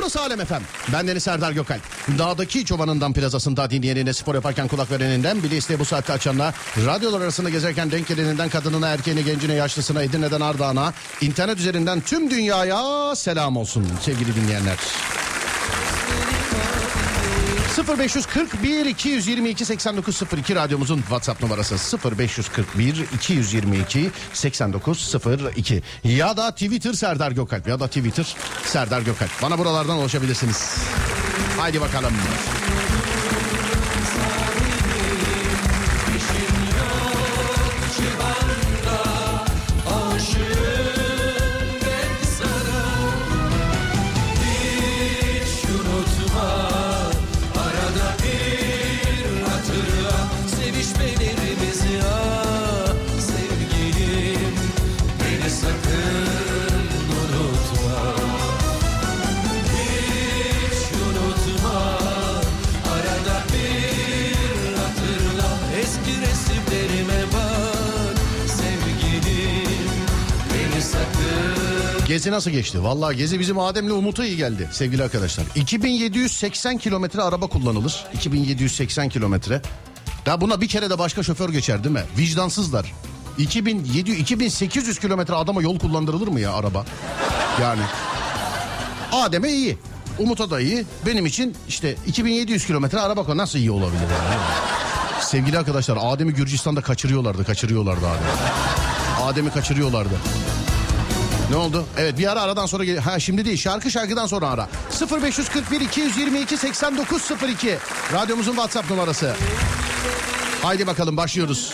Burası Alem Efem. Ben Deniz Serdar Gökalp. Dağdaki çobanından plazasında dinleyenine spor yaparken kulak vereninden bile isteye bu saatte açanına, radyolar arasında gezerken denk geleninden kadınına, erkeğine, gencine, yaşlısına, Edirne'den Ardahan'a, internet üzerinden tüm dünyaya selam olsun sevgili dinleyenler. 0541 222 8902 radyomuzun WhatsApp numarası 0541 222 8902 ya da Twitter Serdar Gökalp ya da Twitter Serdar Gökalp. Bana buralardan ulaşabilirsiniz. Haydi bakalım. Gezi nasıl geçti? Vallahi Gezi bizim Adem'le Umut'a iyi geldi sevgili arkadaşlar. 2780 kilometre araba kullanılır. 2780 kilometre. Ya buna bir kere de başka şoför geçer değil mi? Vicdansızlar. 2700 2800 kilometre adama yol kullandırılır mı ya araba? Yani Adem'e iyi. Umut'a da iyi. Benim için işte 2700 kilometre araba kullan- nasıl iyi olabilir yani? Sevgili arkadaşlar Adem'i Gürcistan'da kaçırıyorlardı, kaçırıyorlardı Adem'i. Adem'i kaçırıyorlardı. Ne oldu? Evet bir ara aradan sonra gel- ha şimdi değil şarkı şarkıdan sonra ara. 0541 222 8902 radyomuzun WhatsApp numarası. Haydi bakalım başlıyoruz.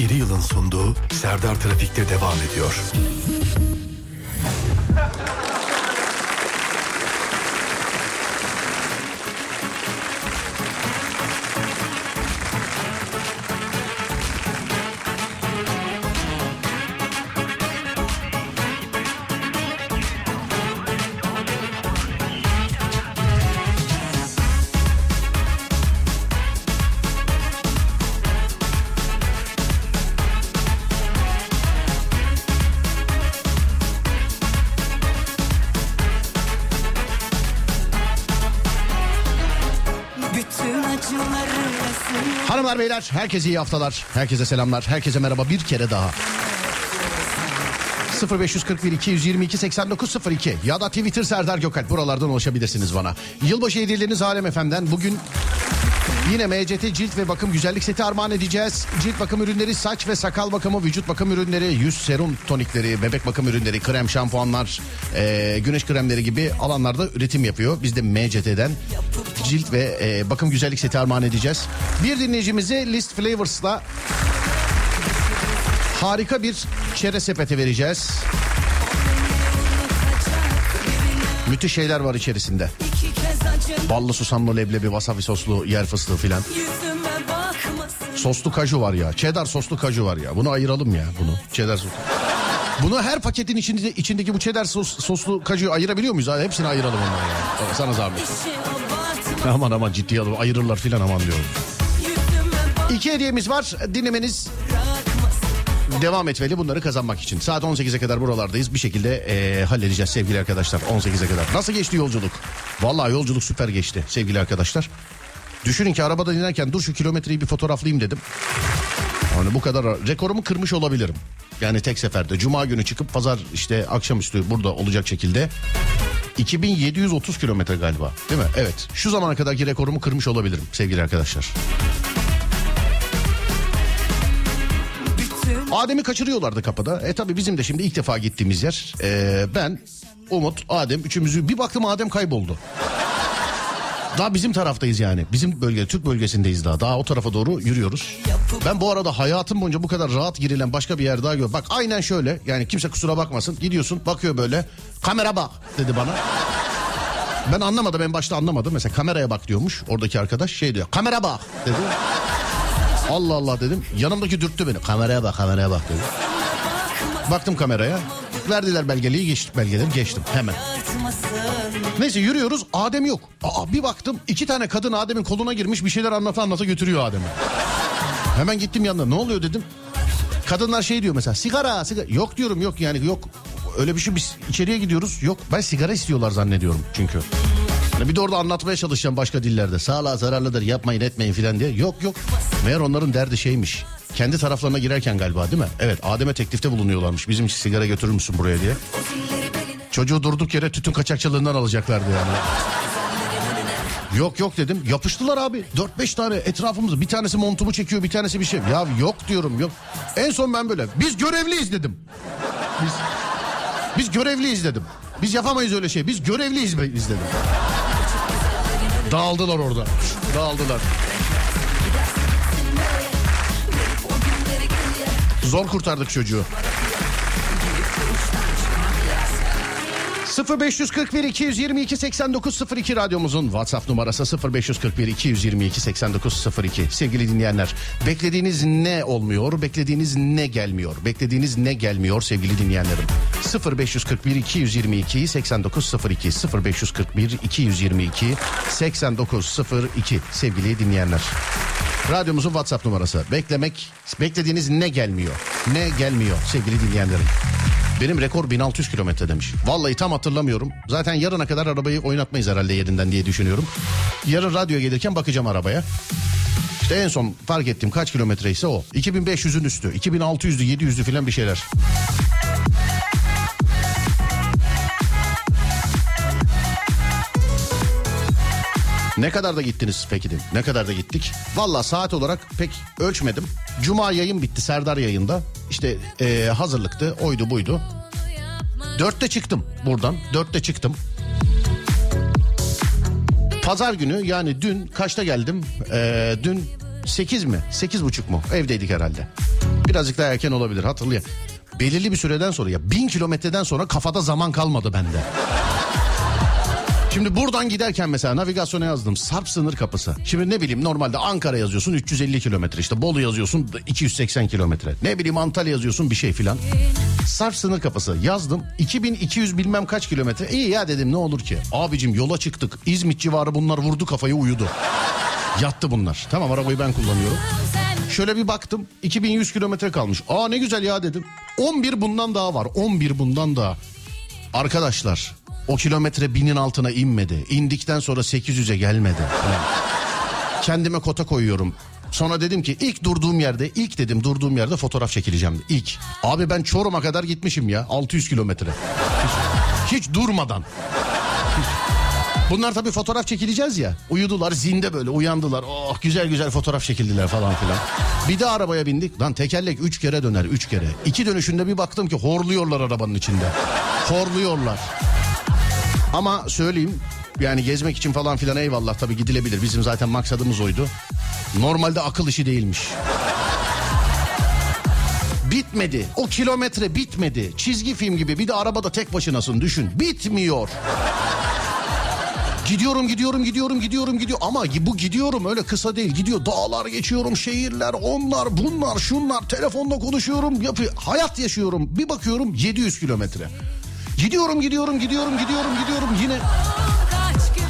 İri Yıl'ın sunduğu Serdar Trafik'te devam ediyor. Beyler herkese iyi haftalar. Herkese selamlar. Herkese merhaba bir kere daha. 0541 222 8902 ya da Twitter Serdar Gökalp buralardan ulaşabilirsiniz bana. Yılbaşı hediyeleriniz Alem FM'den. Bugün Yine MCT cilt ve bakım güzellik seti armağan edeceğiz. Cilt bakım ürünleri, saç ve sakal bakımı, vücut bakım ürünleri, yüz serum tonikleri, bebek bakım ürünleri, krem, şampuanlar, eee, güneş kremleri gibi alanlarda üretim yapıyor. Biz de MCT'den cilt ve eee, bakım güzellik seti armağan edeceğiz. Bir dinleyicimize List Flavors'la harika bir çerez sepeti vereceğiz. Müthiş şeyler var içerisinde. Ballı susamlı leblebi, wasabi soslu yer fıstığı filan. Soslu kaju var ya. Cheddar soslu kaju var ya. Bunu ayıralım ya bunu. Cheddar sos. Bunu her paketin içinde, içindeki bu cheddar sos, soslu kajuyu ayırabiliyor muyuz? Hepsini ayıralım onları ya. Sana zahmet. Aman aman ciddiye alın. Ayırırlar filan aman diyorum. İki hediyemiz var. Dinlemeniz devam etmeli bunları kazanmak için. Saat 18'e kadar buralardayız. Bir şekilde eee, halledeceğiz sevgili arkadaşlar 18'e kadar. Nasıl geçti yolculuk? Vallahi yolculuk süper geçti sevgili arkadaşlar. Düşünün ki arabada dinlerken dur şu kilometreyi bir fotoğraflayayım dedim. Yani bu kadar rekorumu kırmış olabilirim. Yani tek seferde cuma günü çıkıp pazar işte akşamüstü burada olacak şekilde 2730 kilometre galiba değil mi? Evet şu zamana kadarki rekorumu kırmış olabilirim sevgili arkadaşlar. Adem'i kaçırıyorlardı kapıda. E tabi bizim de şimdi ilk defa gittiğimiz yer. Ee, ben, Umut, Adem üçümüzü bir baktım Adem kayboldu. Daha bizim taraftayız yani. Bizim bölge, Türk bölgesindeyiz daha. Daha o tarafa doğru yürüyoruz. Ben bu arada hayatım boyunca bu kadar rahat girilen başka bir yer daha gör. Bak aynen şöyle. Yani kimse kusura bakmasın. Gidiyorsun bakıyor böyle. Kamera bak dedi bana. Ben anlamadım en başta anlamadım. Mesela kameraya bak diyormuş oradaki arkadaş. Şey diyor kamera bak dedi. Allah Allah dedim. Yanımdaki dürttü beni. Kameraya bak kameraya bak dedi. Baktım kameraya. Verdiler belgeliği geçtim belgeleri geçtim hemen. Neyse yürüyoruz Adem yok. Aa, bir baktım iki tane kadın Adem'in koluna girmiş bir şeyler anlata anlata götürüyor Adem'i. Hemen gittim yanına ne oluyor dedim. Kadınlar şey diyor mesela sigara sigara. Yok diyorum yok yani yok. Öyle bir şey biz içeriye gidiyoruz. Yok ben sigara istiyorlar zannediyorum çünkü. Bir de orada anlatmaya çalışacağım başka dillerde. Sağlığa zararlıdır yapmayın etmeyin filan diye. Yok yok. Meğer onların derdi şeymiş. Kendi taraflarına girerken galiba değil mi? Evet Adem'e teklifte bulunuyorlarmış. Bizim için sigara götürür müsün buraya diye. Çocuğu durduk yere tütün kaçakçılığından alacaklardı yani. Yok yok dedim. Yapıştılar abi. 4-5 tane etrafımızda. Bir tanesi montumu çekiyor, bir tanesi bir şey. Ya yok diyorum yok. En son ben böyle. Biz görevliyiz dedim. Biz, biz görevliyiz dedim. Biz yapamayız öyle şey. Biz görevliyiz dedim. Dağıldılar orada. Dağıldılar. Zor kurtardık çocuğu. 0541 222 8902 radyomuzun WhatsApp numarası 0541 222 8902. Sevgili dinleyenler, beklediğiniz ne olmuyor, beklediğiniz ne gelmiyor, beklediğiniz ne gelmiyor sevgili dinleyenlerim. 0541 222 8902 0541 222 8902 sevgili dinleyenler. Radyomuzun WhatsApp numarası. Beklemek, beklediğiniz ne gelmiyor? Ne gelmiyor sevgili dinleyenlerim? Benim rekor 1600 kilometre demiş. Vallahi tam hatırlamıyorum. Zaten yarına kadar arabayı oynatmayız herhalde yerinden diye düşünüyorum. Yarın radyoya gelirken bakacağım arabaya. İşte en son fark ettiğim kaç kilometre ise o. 2500'ün üstü. 2600'lü 700'lü falan bir şeyler. Ne kadar da gittiniz peki dedim. Ne kadar da gittik? Valla saat olarak pek ölçmedim. Cuma yayın bitti Serdar yayında. İşte eee, hazırlıktı oydu buydu. Dörtte çıktım buradan. Dörtte çıktım. Pazar günü yani dün kaçta geldim? Ee, dün 8 mi? Sekiz buçuk mu? Evdeydik herhalde. Birazcık daha erken olabilir hatırlayın. Belirli bir süreden sonra ya bin kilometreden sonra kafada zaman kalmadı bende. Şimdi buradan giderken mesela navigasyona yazdım Sarp sınır kapısı. Şimdi ne bileyim normalde Ankara yazıyorsun 350 kilometre işte Bolu yazıyorsun 280 kilometre. Ne bileyim Antalya yazıyorsun bir şey filan. Sarp sınır kapısı yazdım 2200 bilmem kaç kilometre. İyi ya dedim ne olur ki. Abicim yola çıktık İzmit civarı bunlar vurdu kafayı uyudu. Yattı bunlar. Tamam arabayı ben kullanıyorum. Şöyle bir baktım 2100 kilometre kalmış. Aa ne güzel ya dedim. 11 bundan daha var 11 bundan daha. Arkadaşlar o kilometre binin altına inmedi. İndikten sonra 800'e gelmedi. Kendime kota koyuyorum. Sonra dedim ki ilk durduğum yerde ilk dedim durduğum yerde fotoğraf çekileceğim. İlk. Abi ben Çorum'a kadar gitmişim ya 600 kilometre. Hiç, hiç durmadan. Bunlar tabii fotoğraf çekileceğiz ya. Uyudular zinde böyle uyandılar. Oh güzel güzel fotoğraf çekildiler falan filan. Bir de arabaya bindik. Lan tekerlek üç kere döner üç kere. İki dönüşünde bir baktım ki horluyorlar arabanın içinde. Horluyorlar. Ama söyleyeyim yani gezmek için falan filan eyvallah tabii gidilebilir. Bizim zaten maksadımız oydu. Normalde akıl işi değilmiş. Bitmedi. O kilometre bitmedi. Çizgi film gibi bir de arabada tek başınasın düşün. Bitmiyor. Gidiyorum gidiyorum gidiyorum gidiyorum gidiyor ama bu gidiyorum öyle kısa değil gidiyor dağlar geçiyorum şehirler onlar bunlar şunlar telefonla konuşuyorum yapıyor hayat yaşıyorum bir bakıyorum 700 kilometre gidiyorum gidiyorum gidiyorum gidiyorum gidiyorum yine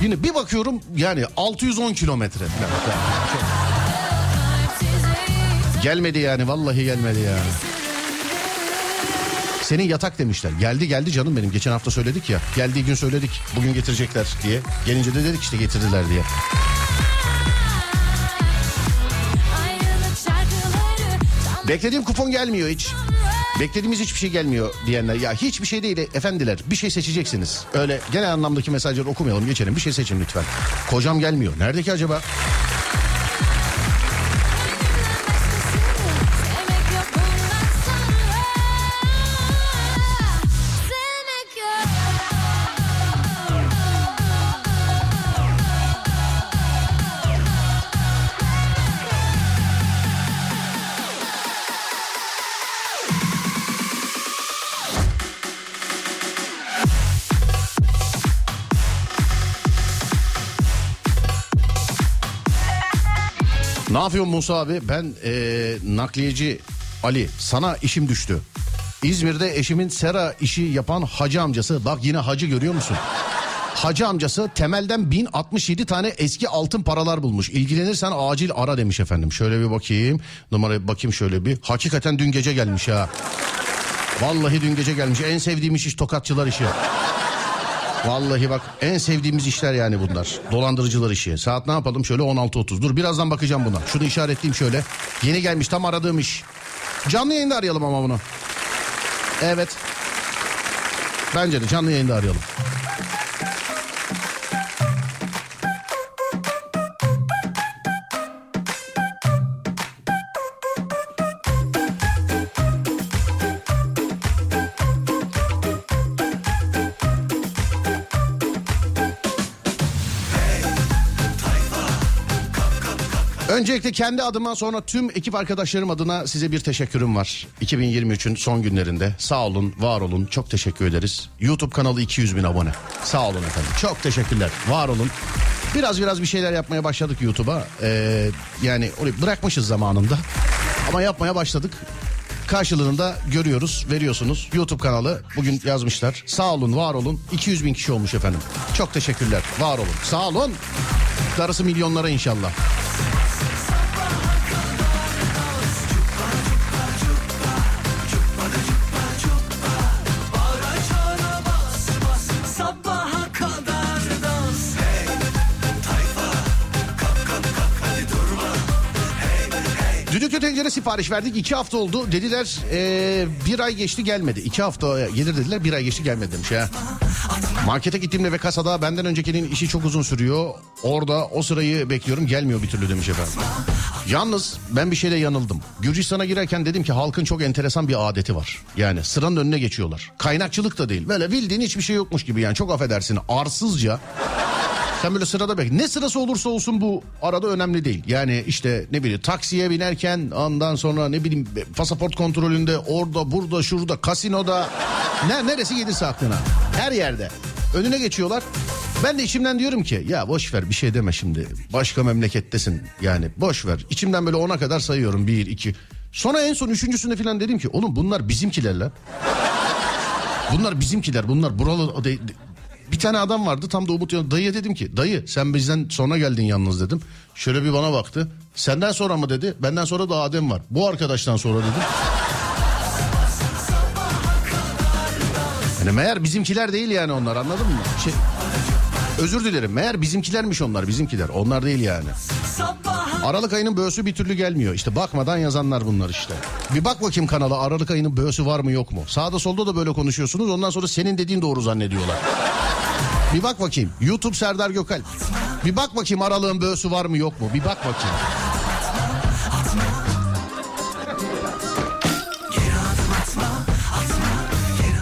yine bir bakıyorum yani 610 kilometre gelmedi yani vallahi gelmedi ya. Senin yatak demişler. Geldi geldi canım benim. Geçen hafta söyledik ya. Geldiği gün söyledik. Bugün getirecekler diye. Gelince de dedik işte getirdiler diye. Beklediğim kupon gelmiyor hiç. Beklediğimiz hiçbir şey gelmiyor diyenler. Ya hiçbir şey değil efendiler. Bir şey seçeceksiniz. Öyle genel anlamdaki mesajları okumayalım geçelim. Bir şey seçin lütfen. Kocam gelmiyor. Nerede acaba? Ne yapıyorsun Musa abi? Ben ee, nakliyeci Ali. Sana işim düştü. İzmir'de eşimin sera işi yapan hacı amcası. Bak yine hacı görüyor musun? Hacı amcası temelden 1067 tane eski altın paralar bulmuş. İlgilenirsen acil ara demiş efendim. Şöyle bir bakayım. Numaraya bakayım şöyle bir. Hakikaten dün gece gelmiş ha. Vallahi dün gece gelmiş. En sevdiğim iş, iş tokatçılar işi. Vallahi bak en sevdiğimiz işler yani bunlar. Dolandırıcılar işi. Saat ne yapalım? Şöyle 16.30. Dur birazdan bakacağım buna. Şunu işaretleyeyim şöyle. Yeni gelmiş tam aradığım iş. Canlı yayında arayalım ama bunu. Evet. Bence de canlı yayında arayalım. Öncelikle kendi adıma sonra tüm ekip arkadaşlarım adına size bir teşekkürüm var. 2023'ün son günlerinde sağ olun, var olun, çok teşekkür ederiz. YouTube kanalı 200 bin abone. Sağ olun efendim, çok teşekkürler, var olun. Biraz biraz bir şeyler yapmaya başladık YouTube'a. Ee, yani orayı bırakmışız zamanında. Ama yapmaya başladık. Karşılığında görüyoruz, veriyorsunuz. YouTube kanalı bugün yazmışlar. Sağ olun, var olun. 200 bin kişi olmuş efendim. Çok teşekkürler, var olun. Sağ olun. Darısı milyonlara inşallah. Tencere sipariş verdik. iki hafta oldu. Dediler ee, bir ay geçti gelmedi. İki hafta gelir dediler bir ay geçti gelmedi demiş ya. Markete gittiğimde ve kasada benden öncekinin işi çok uzun sürüyor. Orada o sırayı bekliyorum gelmiyor bir türlü demiş efendim. Yalnız ben bir şeyle yanıldım. Gürcistan'a girerken dedim ki halkın çok enteresan bir adeti var. Yani sıranın önüne geçiyorlar. Kaynakçılık da değil. Böyle bildiğin hiçbir şey yokmuş gibi yani çok affedersin arsızca. Sen böyle sırada bek. Ne sırası olursa olsun bu arada önemli değil. Yani işte ne bileyim taksiye binerken ondan sonra ne bileyim pasaport kontrolünde orada burada şurada kasinoda ne neresi gelirse aklına. Her yerde. Önüne geçiyorlar. Ben de içimden diyorum ki ya boş ver bir şey deme şimdi. Başka memlekettesin yani boş ver. İçimden böyle ona kadar sayıyorum. Bir, iki. Sonra en son üçüncüsünde falan dedim ki oğlum bunlar bizimkiler lan. Bunlar bizimkiler bunlar buralı bir tane adam vardı tam da Umut yanı. Dayıya dedim ki dayı sen bizden sonra geldin yalnız dedim. Şöyle bir bana baktı. Senden sonra mı dedi. Benden sonra da Adem var. Bu arkadaştan sonra dedim. Yani meğer bizimkiler değil yani onlar anladın mı? Şey, özür dilerim meğer bizimkilermiş onlar bizimkiler. Onlar değil yani. Aralık ayının böğüsü bir türlü gelmiyor. İşte bakmadan yazanlar bunlar işte. Bir bak bakayım kanala Aralık ayının böğüsü var mı yok mu? Sağda solda da böyle konuşuyorsunuz. Ondan sonra senin dediğin doğru zannediyorlar. Bir bak bakayım. YouTube Serdar Gökalp. Bir bak bakayım aralığın böğüsü var mı yok mu? Bir bak bakayım.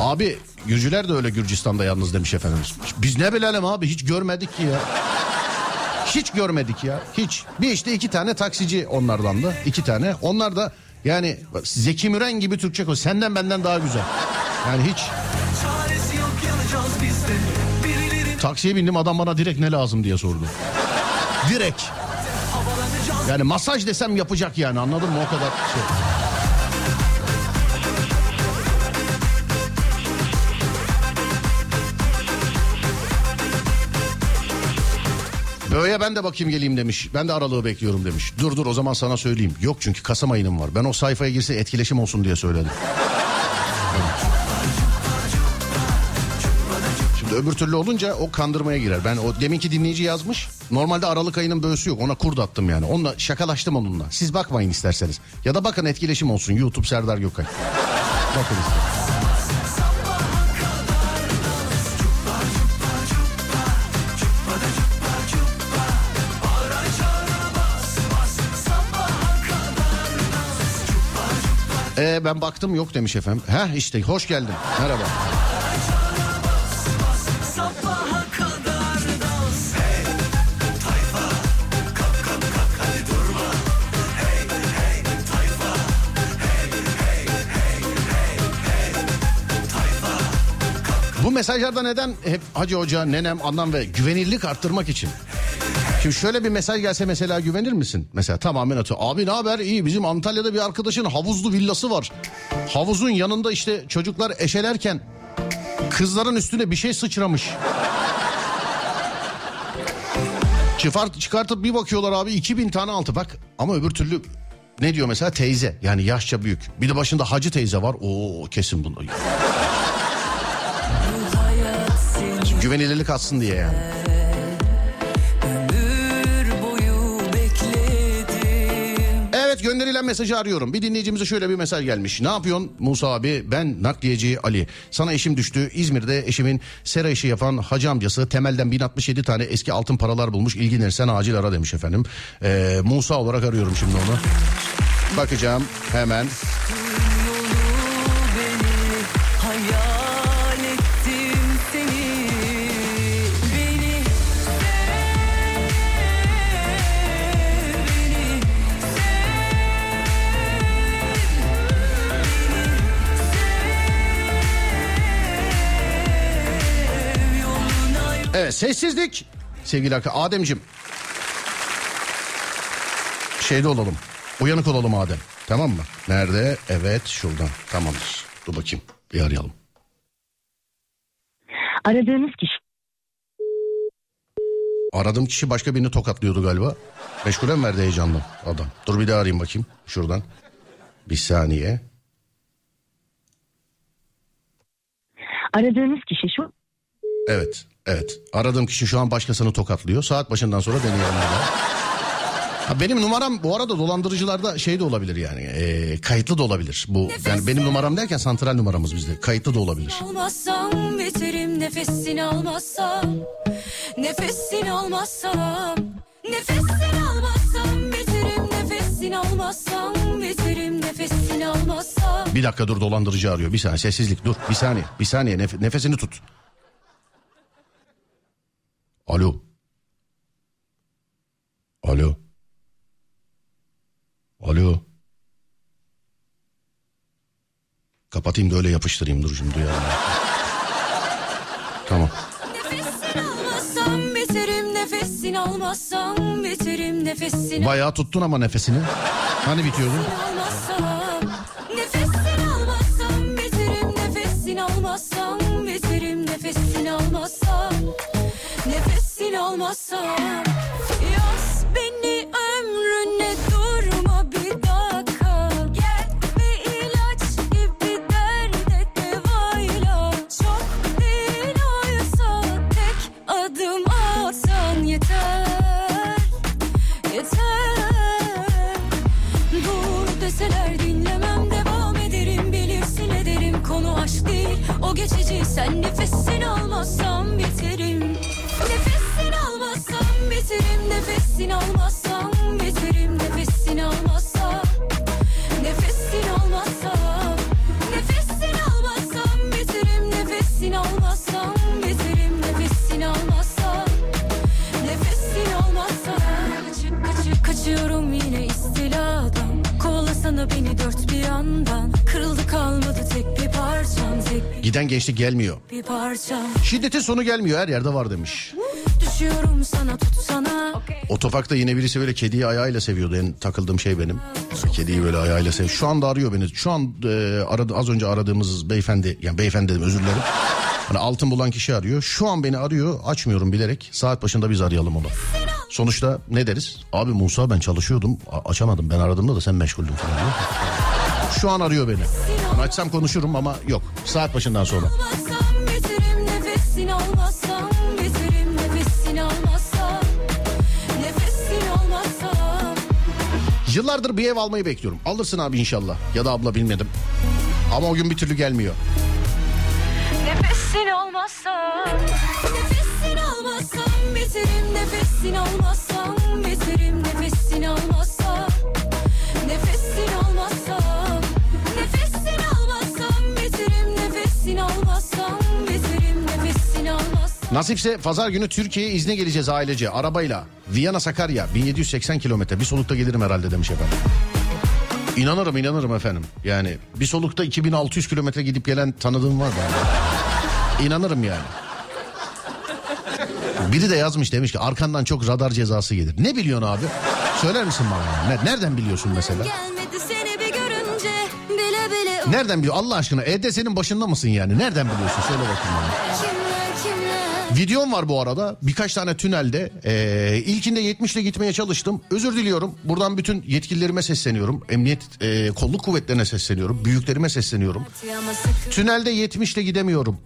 Abi Gürcüler de öyle Gürcistan'da yalnız demiş efendimiz. Biz ne bilelim abi hiç görmedik ki ya. Hiç görmedik ya. Hiç. Bir işte iki tane taksici onlardan da. iki tane. Onlar da yani Zeki Müren gibi Türkçe konuş. Senden benden daha güzel. Yani hiç. Taksiye bindim adam bana direkt ne lazım diye sordu. Direkt. Yani masaj desem yapacak yani anladın mı o kadar şey. Böyle ben de bakayım geleyim demiş. Ben de aralığı bekliyorum demiş. Dur dur o zaman sana söyleyeyim. Yok çünkü Kasım ayının var. Ben o sayfaya girse etkileşim olsun diye söyledim. Şimdi öbür türlü olunca o kandırmaya girer. Ben o deminki dinleyici yazmış. Normalde Aralık ayının böğüsü yok. Ona kurd attım yani. Onunla şakalaştım onunla. Siz bakmayın isterseniz. Ya da bakın etkileşim olsun. YouTube Serdar Gökay. Bakın işte. Ee, ben baktım yok demiş efendim. Heh işte hoş geldin. Merhaba. Mesajlarda neden hep Hacı Hoca, nenem, anlam ve güvenirlik arttırmak için? Şimdi şöyle bir mesaj gelse mesela güvenir misin? Mesela tamamen atıyor. Abi ne haber? İyi bizim Antalya'da bir arkadaşın havuzlu villası var. Havuzun yanında işte çocuklar eşelerken kızların üstüne bir şey sıçramış. Çıfart, çıkartıp bir bakıyorlar abi 2000 tane altı bak. Ama öbür türlü ne diyor mesela teyze yani yaşça büyük. Bir de başında hacı teyze var. Oo kesin bunu. Güvenilirlik atsın diye yani. Evet gönderilen mesajı arıyorum. Bir dinleyicimize şöyle bir mesaj gelmiş. Ne yapıyorsun Musa abi? Ben nakliyeci Ali. Sana eşim düştü. İzmir'de eşimin sera işi yapan hacı amcası temelden 1067 tane eski altın paralar bulmuş. İlgilenirsen acil ara demiş efendim. Ee, Musa olarak arıyorum şimdi onu. Bakacağım hemen. Evet sessizlik. Sevgili arkadaşlar Adem'cim. Şeyde olalım. Uyanık olalım Adem. Tamam mı? Nerede? Evet şuradan. Tamamdır. Dur bakayım. Bir arayalım. Aradığınız kişi Aradığım kişi başka birini tokatlıyordu galiba. Meşgule mi verdi heyecanlı adam? Dur bir daha arayayım bakayım şuradan. Bir saniye. aradığınız kişi şu Evet, evet. Aradığım kişi şu an başkasını tokatlıyor. Saat başından sonra daha. Ha, benim numaram bu arada dolandırıcılarda şey de olabilir yani e, kayıtlı da olabilir. Bu yani benim numaram derken santral numaramız bizde kayıtlı da olabilir. Almazsam biterim nefesini almazsam Nefesini almazsam Nefesini almazsam biterim nefesini almazsam Biterim nefesini almazsam Bir dakika dur dolandırıcı arıyor. Bir saniye sessizlik dur. Bir saniye. Bir saniye nef- nefesini tut. Alo. Alo. Alo. Kapatayım da öyle yapıştırayım dur şimdi duyarım. Tamam. Biterim nefesini nefesini Bayağı tuttun ama nefesini. Hani bitiyordu? Nefesini almazsam Yaz beni ömrüne durma bir dakika. Gel bir ilaç gibi derde devayla. Çok değil oysa tek adım atsan yeter Yeter. Dur deseler dinlemem devam ederim. Bilirsin ederim konu aşk değil. O geçici sen nefesini almazsam biterim biterim nefesini almazsam biterim nefesini almazsam Nefesini almazsam Nefesini almazsam biterim nefesini almazsam biterim nefesini almazsam Nefesini almazsam Kaçıp kaçıp kaçıyorum yine istiladan. Kovalasana beni dört bir yandan. Kırıldı kalmadı tek bir parçam Tek Giden gençlik gelmiyor. bir parçam. Şiddetin sonu gelmiyor her yerde var demiş. Düşüyorum sana tutsana Otofakta yine birisi böyle kediyi ayağıyla seviyordu. En takıldığım şey benim. Kediyi böyle ayağıyla sev. Şu anda arıyor beni. Şu an e, aradı, az önce aradığımız beyefendi yani beyefendi dedim özür dilerim. Hani altın bulan kişi arıyor. Şu an beni arıyor. Açmıyorum bilerek. Saat başında biz arayalım onu. Sonuçta ne deriz? Abi Musa ben çalışıyordum. A- açamadım. Ben aradığımda da sen meşguldün falan. diyor. Şu an arıyor beni. Yani açsam konuşurum ama yok. Saat başından sonra. Almazsam Yıllardır bir ev almayı bekliyorum. Alırsın abi inşallah. Ya da abla bilmedim. Ama o gün bir türlü gelmiyor. Almazsam Biterim nefesini almazsam Biterim nefesini almazsam Nefesini almazsam Nefesini almazsam Biterim nefesini almazsam Biterim nefesini almazsam Nasipse pazar günü Türkiye'ye izne geleceğiz ailece arabayla. Viyana Sakarya 1780 kilometre bir solukta gelirim herhalde demiş efendim. İnanırım inanırım efendim. Yani bir solukta 2600 kilometre gidip gelen tanıdığım var bende. İnanırım yani. Biri de yazmış demiş ki arkandan çok radar cezası gelir. Ne biliyorsun abi? Söyler misin bana? Ne- Nereden biliyorsun mesela? Nereden biliyor? Allah aşkına EDS'nin başında mısın yani? Nereden biliyorsun? Söyle bakayım bana. Videom var bu arada. Birkaç tane tünelde. Ee, ilkinde 70 ile gitmeye çalıştım. Özür diliyorum. Buradan bütün yetkililerime sesleniyorum. Emniyet e, kolluk kuvvetlerine sesleniyorum. Büyüklerime sesleniyorum. Tünelde 70 ile gidemiyorum.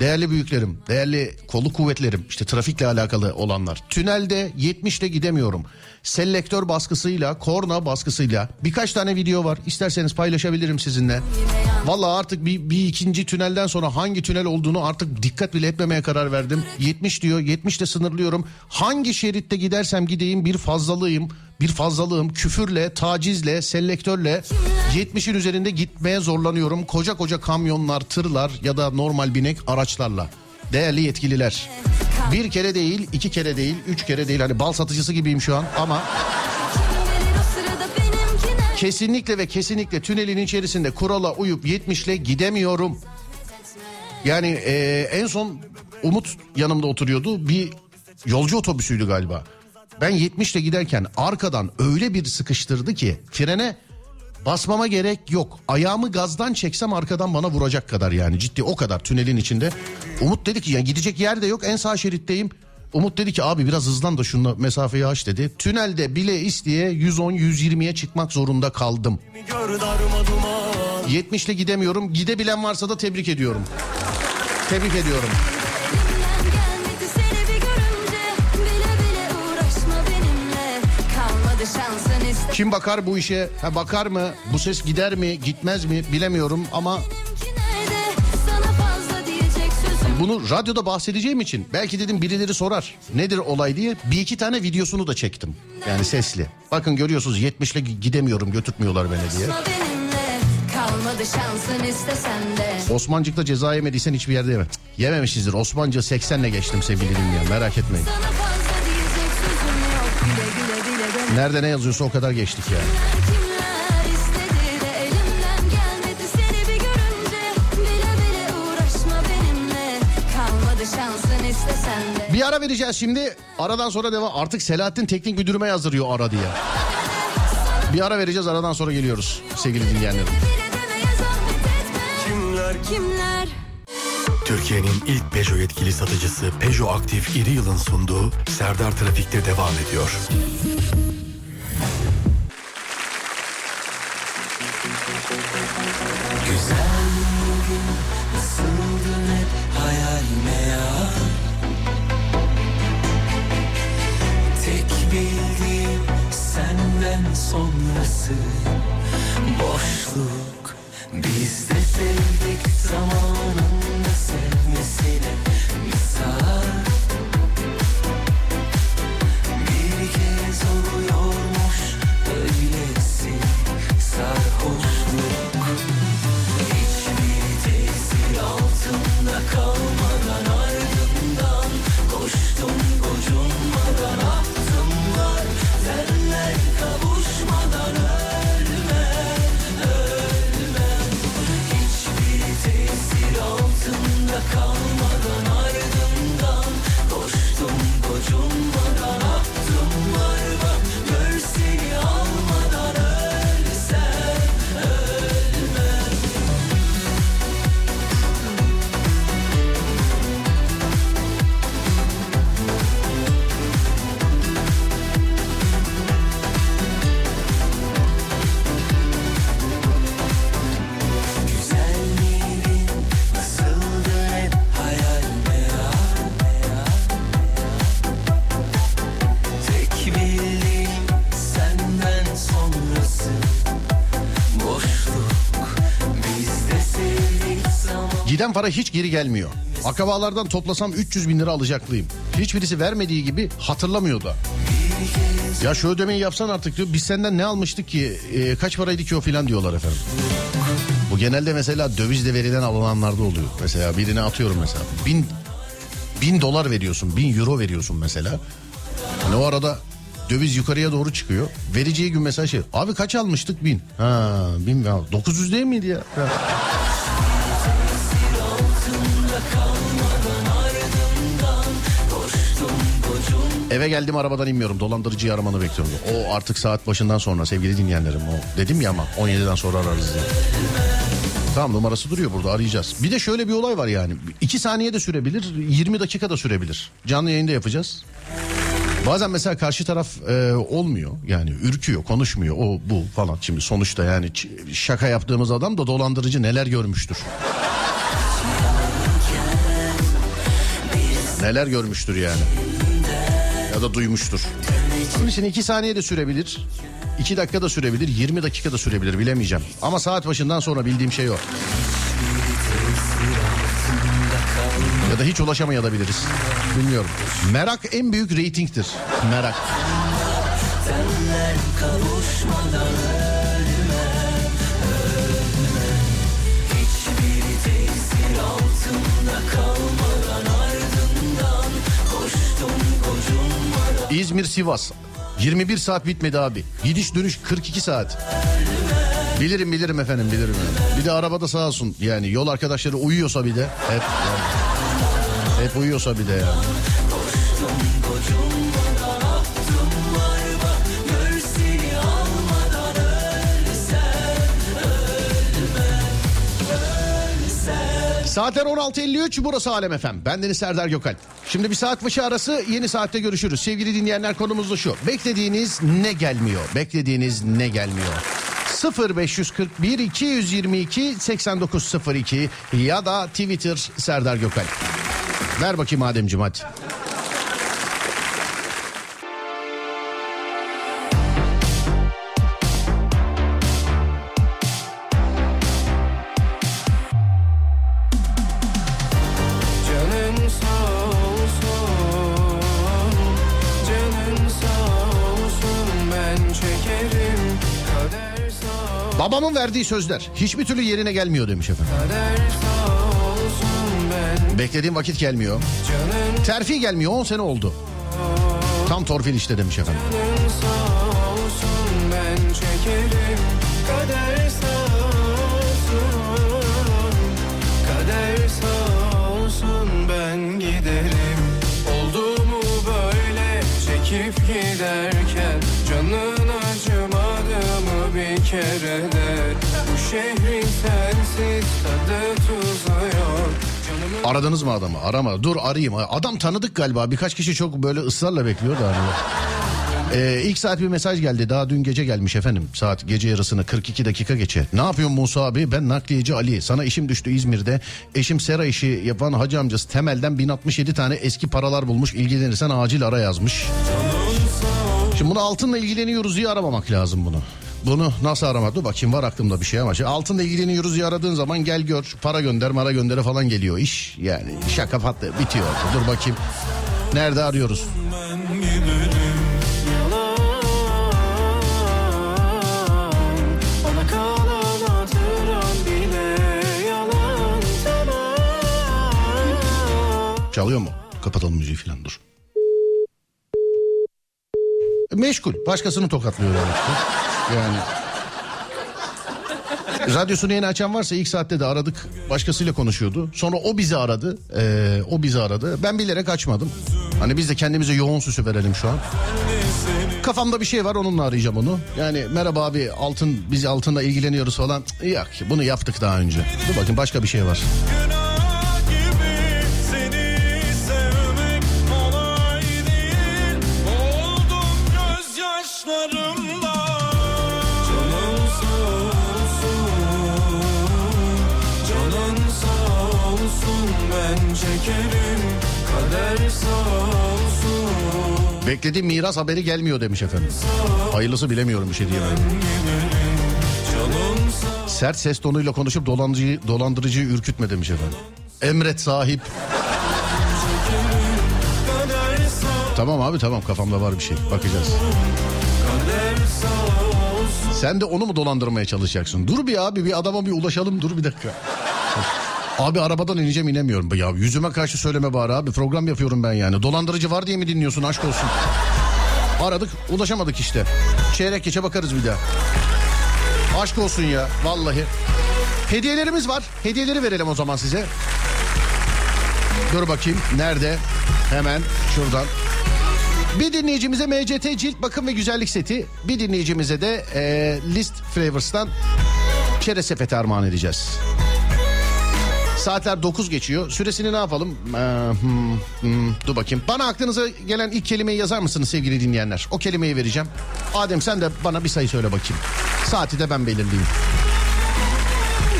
Değerli büyüklerim, değerli kolluk kuvvetlerim, işte trafikle alakalı olanlar. Tünelde 70 ile gidemiyorum. Selektör baskısıyla, korna baskısıyla birkaç tane video var. İsterseniz paylaşabilirim sizinle. Vallahi artık bir, bir ikinci tünelden sonra hangi tünel olduğunu artık dikkat bile etmemeye karar verdim. 70 diyor, 70 ile sınırlıyorum. Hangi şeritte gidersem gideyim bir fazlalığım, bir fazlalığım küfürle, tacizle, selektörle 70'in üzerinde gitmeye zorlanıyorum. Koca koca kamyonlar, tırlar ya da normal binek araçlarla. Değerli yetkililer. Bir kere değil, iki kere değil, üç kere değil. Hani bal satıcısı gibiyim şu an ama kesinlikle ve kesinlikle tünelin içerisinde kurala uyup 70 ile gidemiyorum. Yani e, en son Umut yanımda oturuyordu. Bir yolcu otobüsüydü galiba. Ben 70 ile giderken arkadan öyle bir sıkıştırdı ki frene basmama gerek yok. Ayağımı gazdan çeksem arkadan bana vuracak kadar yani ciddi o kadar tünelin içinde. Umut dedi ki yani gidecek yer de yok en sağ şeritteyim. Umut dedi ki abi biraz hızlan da şunla mesafeyi aç dedi. Tünelde bile isteye 110-120'ye çıkmak zorunda kaldım. Gör darma duman 70 ile gidemiyorum. Gidebilen varsa da tebrik ediyorum. Tebrik ediyorum. Kim bakar bu işe? Ha bakar mı? Bu ses gider mi? Gitmez mi? Bilemiyorum ama bunu radyoda bahsedeceğim için belki dedim birileri sorar. Nedir olay diye bir iki tane videosunu da çektim. Yani sesli. Bakın görüyorsunuz 70'le gidemiyorum götürtmüyorlar beni diye. Benimle Osmancık'ta ceza yemediysen hiçbir yerde yeme. Cık, Yememişizdir. Osmancı 80'le geçtim sevgili dinleyen merak etmeyin. Sana Nerede ne yazıyorsa o kadar geçtik yani. Kimler istedi de elimden gelmedi seni bir görünce Bile bile uğraşma benimle Kalmadı şansın istesen de Bir ara vereceğiz şimdi. Aradan sonra devam. Artık Selahattin teknik müdürüme yazdırıyor ara diye. Bir ara vereceğiz aradan sonra geliyoruz sevgili dinleyenlerim. Kimler Kimler Türkiye'nin ilk Peugeot yetkili satıcısı Peugeot Aktif İri Yıl'ın sunduğu Serdar Trafik'te devam ediyor. Sonrası. Boşluk Biz de sevdik zamanında Giden para hiç geri gelmiyor. Akrabalardan toplasam 300 bin lira alacaklıyım. Hiçbirisi vermediği gibi hatırlamıyor da. Ya şu ödemeyi yapsan artık diyor. Biz senden ne almıştık ki? Ee, kaç paraydı ki o filan diyorlar efendim. Bu genelde mesela dövizle verilen alınanlarda oluyor. Mesela birine atıyorum mesela. Bin, bin dolar veriyorsun. Bin euro veriyorsun mesela. Hani o arada döviz yukarıya doğru çıkıyor. Vereceği gün mesela şey. Abi kaç almıştık? Bin. Ha bin. ya 900 değil miydi ya? Eve geldim arabadan inmiyorum. Dolandırıcıyı aramanı bekliyorum. O artık saat başından sonra sevgili dinleyenlerim. O dedim ya ama 17'den sonra ararız diye. Tamam numarası duruyor burada arayacağız. Bir de şöyle bir olay var yani. 2 saniye de sürebilir, 20 dakika da sürebilir. Canlı yayında yapacağız. Bazen mesela karşı taraf e, olmuyor yani ürküyor konuşmuyor o bu falan şimdi sonuçta yani şaka yaptığımız adam da dolandırıcı neler görmüştür. Neler görmüştür yani. Ya da duymuştur. Onun için iki saniye de sürebilir. 2 dakika da sürebilir, 20 dakika da sürebilir bilemeyeceğim. Ama saat başından sonra bildiğim şey o. Ya da hiç ulaşamayabiliriz. Bilmiyorum. Merak en büyük reytingtir. Merak. İzmir Sivas 21 saat bitmedi abi. Gidiş dönüş 42 saat. Bilirim bilirim efendim bilirim. Bir de arabada sağ olsun yani yol arkadaşları uyuyorsa bir de hep hep uyuyorsa bir de yani. Saatler 16.53 burası Alem FM. Ben Deniz Serdar Gökalp. Şimdi bir saat başı arası yeni saatte görüşürüz. Sevgili dinleyenler konumuz da şu. Beklediğiniz ne gelmiyor? Beklediğiniz ne gelmiyor? 0541 222 8902 ya da Twitter Serdar Gökalp. Ver bakayım Ademciğim hadi. Babamın verdiği sözler hiçbir türlü yerine gelmiyor demiş efendim. Beklediğim vakit gelmiyor. Terfi gelmiyor 10 sene oldu. Tam torpil işte demiş efendim. çekerim Kader sağ böyle çekip giderken bir kere de Bu şehrin sensiz tadı tuzu yok Canımın Aradınız mı adamı? Arama. Dur arayayım. Adam tanıdık galiba. Birkaç kişi çok böyle ısrarla bekliyor da. Ee, ilk saat bir mesaj geldi. Daha dün gece gelmiş efendim. Saat gece yarısını 42 dakika geçe. Ne yapıyorsun Musa abi? Ben nakliyeci Ali. Sana işim düştü İzmir'de. Eşim sera işi yapan hacı amcası temelden 1067 tane eski paralar bulmuş. İlgilenirsen acil ara yazmış. Şimdi bunu altınla ilgileniyoruz diye aramamak lazım bunu. Bunu nasıl arama? Dur bakayım var aklımda bir şey ama şey, altınla ilgileniyoruz diye aradığın zaman gel gör para gönder mara göndere falan geliyor iş. Yani şaka patlı bitiyor. Dur bakayım nerede arıyoruz? Çalıyor mu? Kapatalım müziği falan dur. Meşgul. Başkasını tokatlıyor ki. Yani. Radyosunu yeni açan varsa ilk saatte de aradık. Başkasıyla konuşuyordu. Sonra o bizi aradı. Ee, o bizi aradı. Ben bilerek açmadım. Hani biz de kendimize yoğun süsü verelim şu an. Kafamda bir şey var onunla arayacağım onu. Yani merhaba abi altın biz altınla ilgileniyoruz falan. Yok bunu yaptık daha önce. Dur bakın başka bir şey var. Günah Beklediğim miras haberi gelmiyor demiş efendim. Hayırlısı bilemiyorum bir şey diyemem. Sert ses tonuyla konuşup dolandırıcıyı, dolandırıcıyı ürkütme demiş efendim. Emret sahip. Tamam abi tamam kafamda var bir şey. Bakacağız. Sen de onu mu dolandırmaya çalışacaksın? Dur bir abi bir adama bir ulaşalım dur bir dakika. Abi arabadan ineceğim inemiyorum. Ya yüzüme karşı söyleme bari abi program yapıyorum ben yani. Dolandırıcı var diye mi dinliyorsun aşk olsun. Aradık ulaşamadık işte. Çeyrek geçe bakarız bir daha. Aşk olsun ya vallahi. Hediyelerimiz var. Hediyeleri verelim o zaman size. Dur bakayım nerede? Hemen şuradan. Bir dinleyicimize MCT cilt bakım ve güzellik seti. Bir dinleyicimize de e, List Flavors'tan çerez sepeti armağan edeceğiz. Saatler 9 geçiyor. Süresini ne yapalım? Ee, hmm, hmm, dur bakayım. Bana aklınıza gelen ilk kelimeyi yazar mısınız sevgili dinleyenler? O kelimeyi vereceğim. Adem sen de bana bir sayı söyle bakayım. Saati de ben belirleyeyim.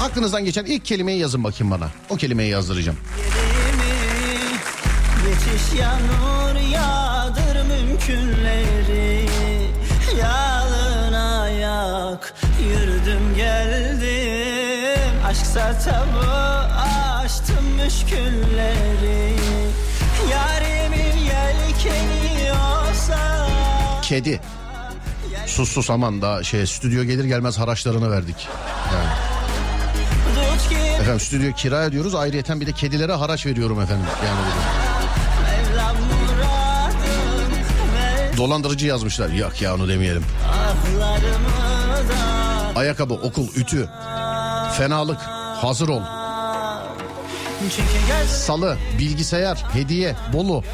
Aklınızdan geçen ilk kelimeyi yazın bakayım bana. O kelimeyi yazdıracağım. Geçiş yağmur yağdır mümkünleri Yalın ayak yürüdüm geldim Aşksa tabu açtım müşkülleri Yarimin yelkeni olsa Kedi. Sus sus aman daha şey stüdyo gelir gelmez haraçlarını verdik. Yani. Efendim stüdyo kira ediyoruz ayrıyeten bir de kedilere haraç veriyorum efendim. Yani Dolandırıcı yazmışlar. Yok ya onu demeyelim. da Ayakkabı, okul, ütü, fenalık, hazır ol. Salı, bilgisayar, hediye, Bolu,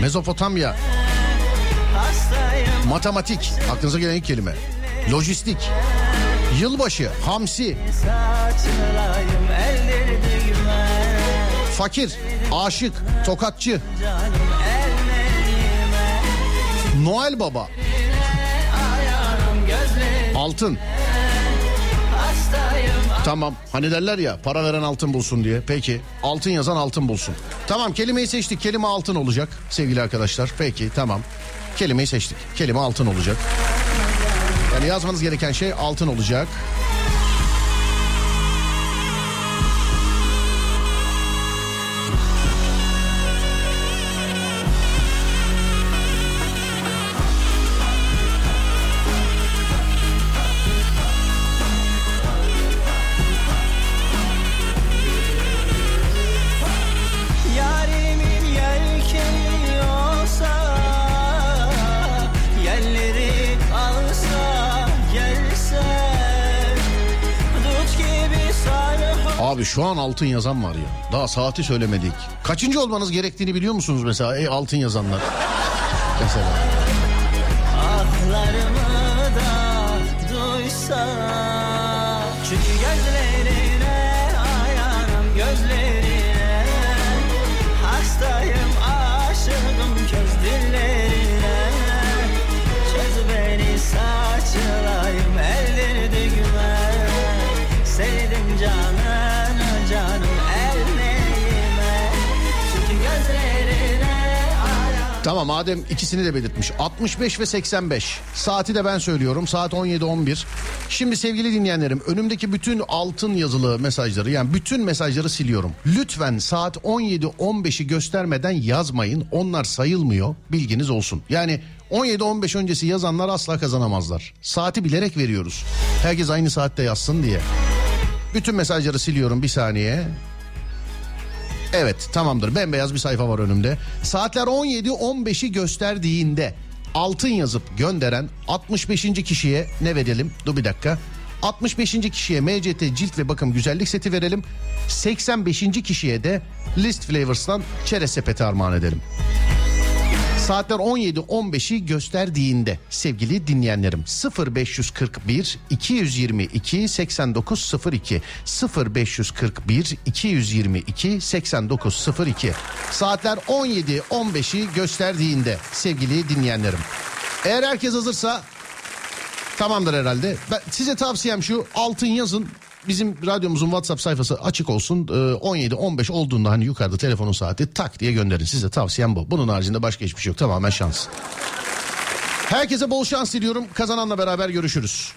Mezopotamya, matematik. Aklınıza gelen ilk kelime. Lojistik, yılbaşı, hamsi, fakir, aşık, tokatçı, Noel Baba, altın. Tamam hani derler ya para veren altın bulsun diye. Peki altın yazan altın bulsun. Tamam kelimeyi seçtik. Kelime altın olacak sevgili arkadaşlar. Peki tamam. Kelimeyi seçtik. Kelime altın olacak. Yani yazmanız gereken şey altın olacak. Şu an altın yazan var ya. Daha saati söylemedik. Kaçıncı olmanız gerektiğini biliyor musunuz mesela? Ey altın yazanlar. Mesela. Tamam Adem ikisini de belirtmiş. 65 ve 85. Saati de ben söylüyorum. Saat 17.11. Şimdi sevgili dinleyenlerim önümdeki bütün altın yazılı mesajları yani bütün mesajları siliyorum. Lütfen saat 17.15'i göstermeden yazmayın. Onlar sayılmıyor. Bilginiz olsun. Yani 17-15 öncesi yazanlar asla kazanamazlar. Saati bilerek veriyoruz. Herkes aynı saatte yazsın diye. Bütün mesajları siliyorum bir saniye. Evet tamamdır bembeyaz bir sayfa var önümde. Saatler 17-15'i gösterdiğinde altın yazıp gönderen 65. kişiye ne verelim? Dur bir dakika. 65. kişiye MCT cilt ve bakım güzellik seti verelim. 85. kişiye de List Flavors'tan çerez sepeti armağan edelim. Saatler 17-15'i gösterdiğinde sevgili dinleyenlerim 0541 222 8902 0541 222 8902 Saatler 17-15'i gösterdiğinde sevgili dinleyenlerim. Eğer herkes hazırsa Tamamdır herhalde. Ben, size tavsiyem şu altın yazın. Bizim radyomuzun WhatsApp sayfası açık olsun. Ee, 17-15 olduğunda hani yukarıda telefonun saati tak diye gönderin. Size tavsiyem bu. Bunun haricinde başka hiçbir şey yok. Tamamen şans. Herkese bol şans diliyorum. Kazananla beraber görüşürüz.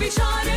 bir çare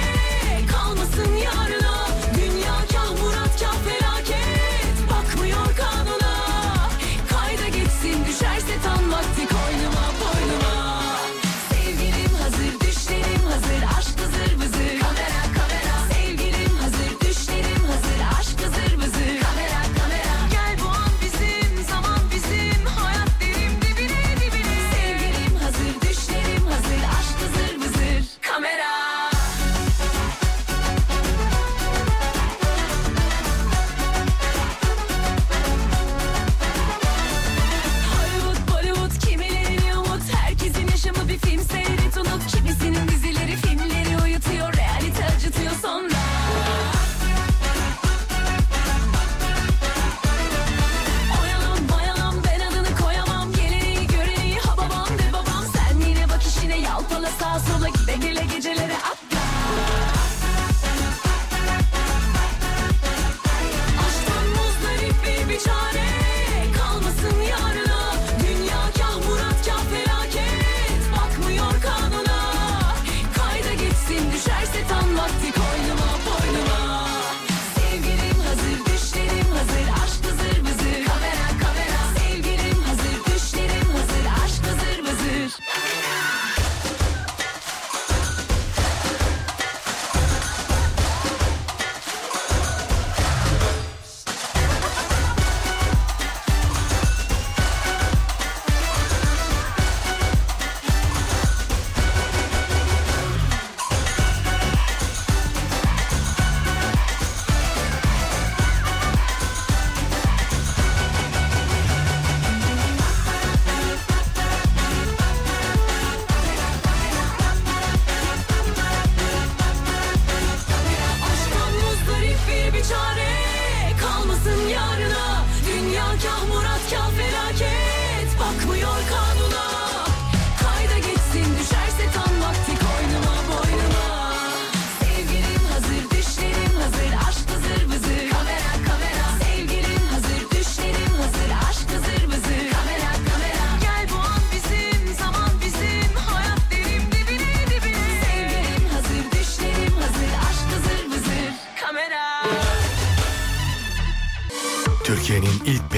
kah murat kah felaket. Bakmıyor kanun.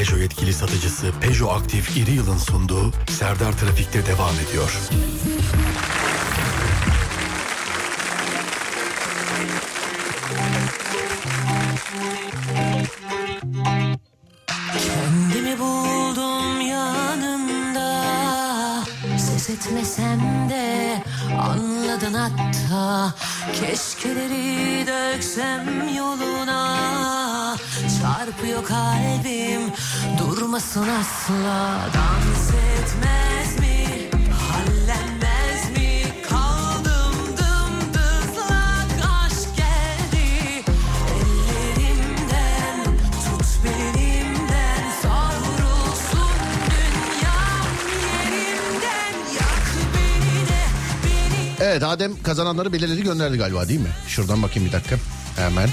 Peugeot yetkili satıcısı Peugeot Aktif İri Yıl'ın sunduğu Serdar Trafik'te devam ediyor. Kendimi buldum yanında Ses etmesem de anladın hatta. Keşkeleri döksem yoluna. Çarpıyor kalbim durmasın asla Dans etmez mi hallenmez mi Kaldım dımdızlak aşk geldi Ellerimden tut belimden Savrulsun dünyam yerimden Yak beni de beni Evet Adem kazananları belirledi gönderdi galiba değil mi? Şuradan bakayım bir dakika. Hemen.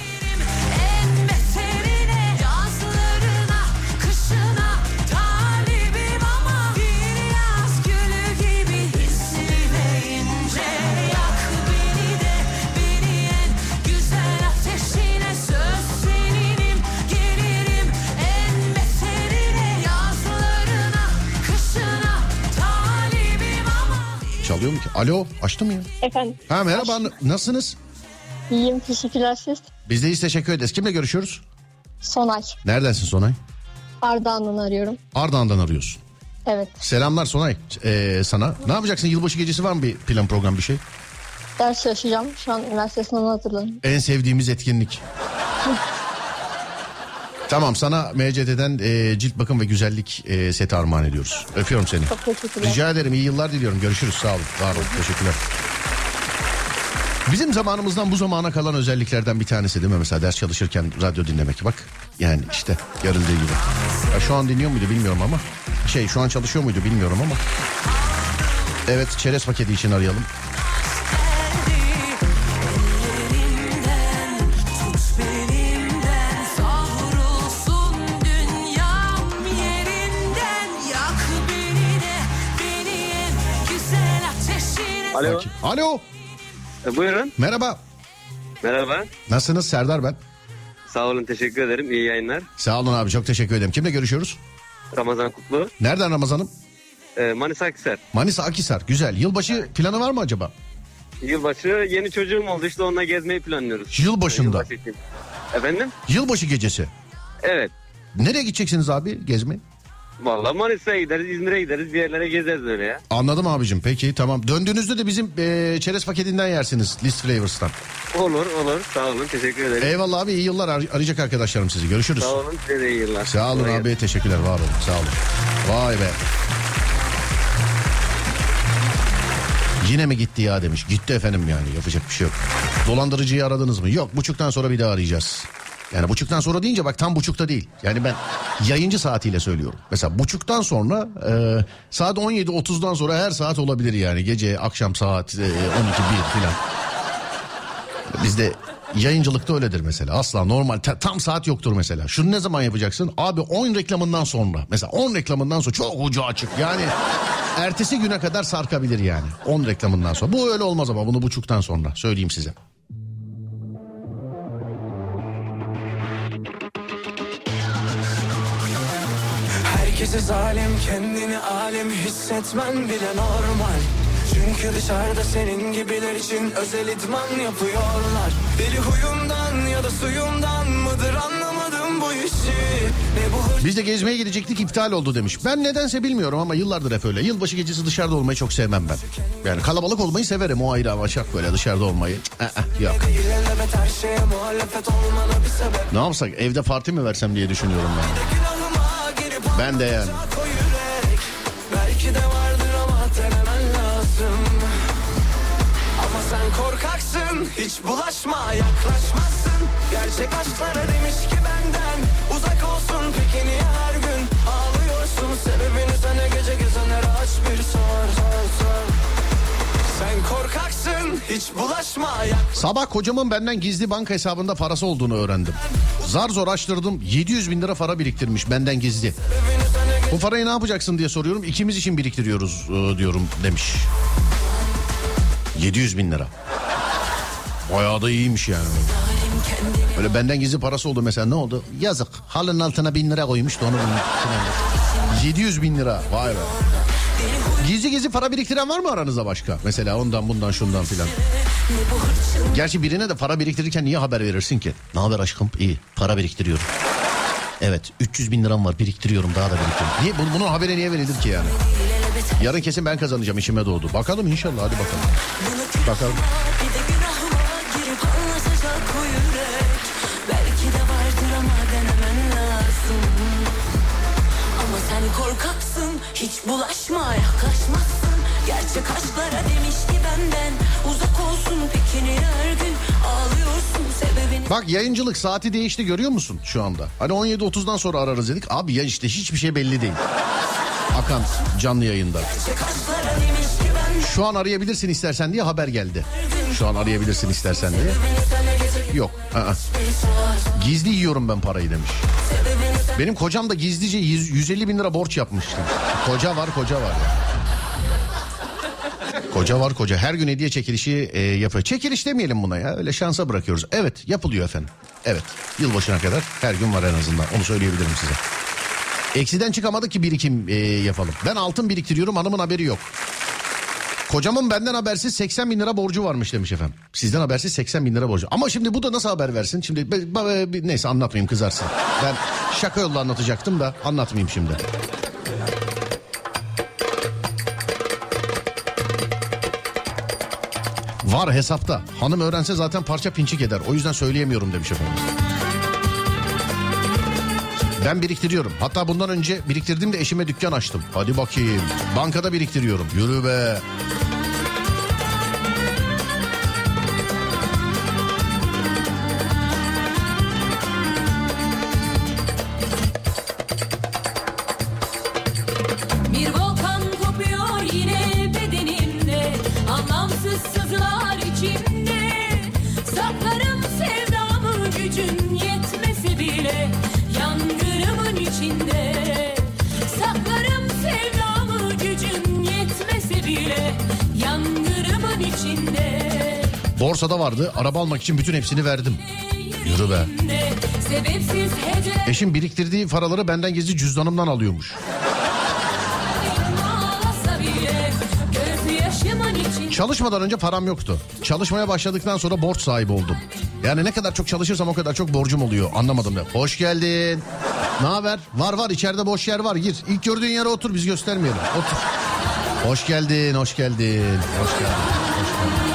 Alo açtım ya. Efendim. Ha merhaba n- nasılsınız? İyiyim teşekkürler siz. Biz de teşekkür ederiz. Kimle görüşüyoruz? Sonay. Neredensin Sonay? Ardahan'dan arıyorum. Ardahan'dan arıyorsun. Evet. Selamlar Sonay ee, sana. Ne yapacaksın? Yılbaşı gecesi var mı bir plan program bir şey? Ders çalışacağım. Şu an üniversite sınavına hazırlanıyorum. En sevdiğimiz etkinlik. tamam sana MCD'den e, cilt bakım ve güzellik e, seti armağan ediyoruz. Öpüyorum seni. Çok teşekkürler. Rica ederim iyi yıllar diliyorum. Görüşürüz sağ olun. Var olun. Teşekkürler. Bizim zamanımızdan bu zamana kalan özelliklerden bir tanesi değil mi? Mesela ders çalışırken radyo dinlemek bak. Yani işte görüldüğü gibi. Ya şu an dinliyor muydu bilmiyorum ama. Şey şu an çalışıyor muydu bilmiyorum ama. Evet çerez paketi için arayalım. Alo. Bakayım. Alo. E, buyurun. Merhaba. Merhaba. Nasılsınız Serdar ben. Sağ olun teşekkür ederim. İyi yayınlar. Sağ olun abi çok teşekkür ederim. Kimle görüşüyoruz? Ramazan Kutlu. Nereden Ramazan'ım? E, Manisa Akhisar. Manisa Akisar. Güzel. Yılbaşı planı var mı acaba? Yılbaşı yeni çocuğum oldu işte onunla gezmeyi planlıyoruz. Yılbaşında. Yılbaşı için. Efendim? Yılbaşı gecesi. Evet. Nereye gideceksiniz abi gezmeye? Vallahi Manisa'ya gideriz, İzmir'e gideriz, bir yerlere gezeriz öyle ya. Anladım abicim. Peki tamam. Döndüğünüzde de bizim e, çerez paketinden yersiniz. List Flavors'tan. Olur olur. Sağ olun. Teşekkür ederim. Eyvallah abi iyi yıllar. Ar- arayacak arkadaşlarım sizi. Görüşürüz. Sağ olun. Size de iyi yıllar. Sağ olun Kolay abi. Teşekkürler. Var olun. Sağ olun. Vay be. Yine mi gitti ya demiş. Gitti efendim yani yapacak bir şey yok. Dolandırıcıyı aradınız mı? Yok buçuktan sonra bir daha arayacağız. Yani buçuktan sonra deyince bak tam buçukta değil. Yani ben yayıncı saatiyle söylüyorum. Mesela buçuktan sonra e, saat 17.30'dan sonra her saat olabilir yani. Gece akşam saat e, 12 1 filan. Bizde yayıncılıkta öyledir mesela. Asla normal ta- tam saat yoktur mesela. Şunu ne zaman yapacaksın? Abi 10 reklamından sonra. Mesela 10 reklamından sonra çok ucu açık. Yani ertesi güne kadar sarkabilir yani. 10 reklamından sonra. Bu öyle olmaz ama bunu buçuktan sonra söyleyeyim size. Herkese zalim kendini alim hissetmen bile normal Çünkü dışarıda senin gibiler için özel idman yapıyorlar Deli huyundan ya da suyundan mıdır anlamadım bu işi Biz de gezmeye gidecektik iptal oldu demiş. Ben nedense bilmiyorum ama yıllardır hep öyle. Yılbaşı gecesi dışarıda olmayı çok sevmem ben. Yani kalabalık olmayı severim o ayrı ama şak böyle dışarıda olmayı. Eh, eh, yok. Ne yapsak evde parti mi versem diye düşünüyorum ben. Ben de yani. Belki de vardır ama denemen lazım Ama sen korkaksın Hiç bulaşma yaklaşmazsın Gerçek aşklara demiş ki benden Uzak olsun peki niye her gün Ağlıyorsun sebebini sana gece gezenlere aç bir sor sor sor Sen korkaksın hiç bulaşma yak Sabah kocamın benden gizli banka hesabında parası olduğunu öğrendim. Zar zor açtırdım 700 bin lira para biriktirmiş benden gizli. Bu parayı ne yapacaksın diye soruyorum. İkimiz için biriktiriyoruz e, diyorum demiş. 700 bin lira. Bayağı da iyiymiş yani. Böyle benden gizli parası oldu mesela ne oldu? Yazık. Halının altına bin lira koymuş da onu bunun üstüne aldı. 700 bin lira. Vay be. Gizli gizli para biriktiren var mı aranızda başka? Mesela ondan bundan şundan filan. Gerçi birine de para biriktirirken niye haber verirsin ki? Ne haber aşkım? İyi. Para biriktiriyorum. Evet 300 bin liram var biriktiriyorum daha da biriktiriyorum. Niye, bunun, bunun haberi niye verilir ki yani? Yarın kesin ben kazanacağım işime doğdu. Bakalım inşallah hadi bakalım. Bakalım. Hiç bulaşma yaklaşmazsın Gerçek aşklara demiş ki benden uzak olsun Pekini her gün ağlıyorsun sebebini Bak yayıncılık saati değişti görüyor musun şu anda? Hani 17.30'dan sonra ararız dedik. Abi ya işte hiçbir şey belli değil. Akan canlı yayında. Şu an arayabilirsin istersen diye haber geldi. Şu an arayabilirsin istersen diye. Yok. aa. Gizli yiyorum ben parayı demiş. Benim kocam da gizlice 100 150 bin lira borç yapmıştı. Koca var koca var. ya. Koca var koca. Her gün hediye çekilişi e, yapıyor. Çekiliş demeyelim buna ya. Öyle şansa bırakıyoruz. Evet yapılıyor efendim. Evet. Yılbaşına kadar her gün var en azından. Onu söyleyebilirim size. Eksiden çıkamadık ki birikim e, yapalım. Ben altın biriktiriyorum hanımın haberi yok. Kocamın benden habersiz 80 bin lira borcu varmış demiş efendim. Sizden habersiz 80 bin lira borcu. Ama şimdi bu da nasıl haber versin? Şimdi neyse anlatmayayım kızarsın. Ben şaka yolla anlatacaktım da anlatmayayım şimdi. Var hesapta. Hanım öğrense zaten parça pinçik eder. O yüzden söyleyemiyorum demiş efendim. Ben biriktiriyorum. Hatta bundan önce biriktirdim de eşime dükkan açtım. Hadi bakayım. Bankada biriktiriyorum. Yürü be. Vardı. Araba almak için bütün hepsini verdim. Yürü be. Eşim biriktirdiği paraları benden gizli cüzdanımdan alıyormuş. Çalışmadan önce param yoktu. Çalışmaya başladıktan sonra borç sahibi oldum. Yani ne kadar çok çalışırsam o kadar çok borcum oluyor. Anlamadım da. Hoş geldin. Ne haber? Var var içeride boş yer var. Gir. İlk gördüğün yere otur biz göstermeyelim. Otur. Hoş geldin, hoş geldin. Hoş geldin. Aşka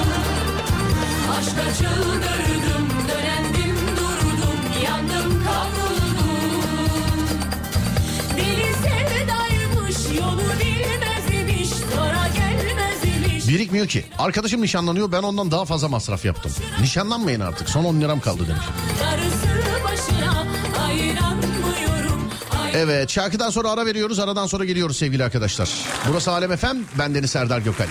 Birikmiyor ki. Arkadaşım nişanlanıyor ben ondan daha fazla masraf yaptım. Nişanlanmayın artık son 10 liram kaldı demiş. Evet şarkıdan sonra ara veriyoruz aradan sonra geliyoruz sevgili arkadaşlar. Burası Alem FM ben Deniz Serdar Gökal.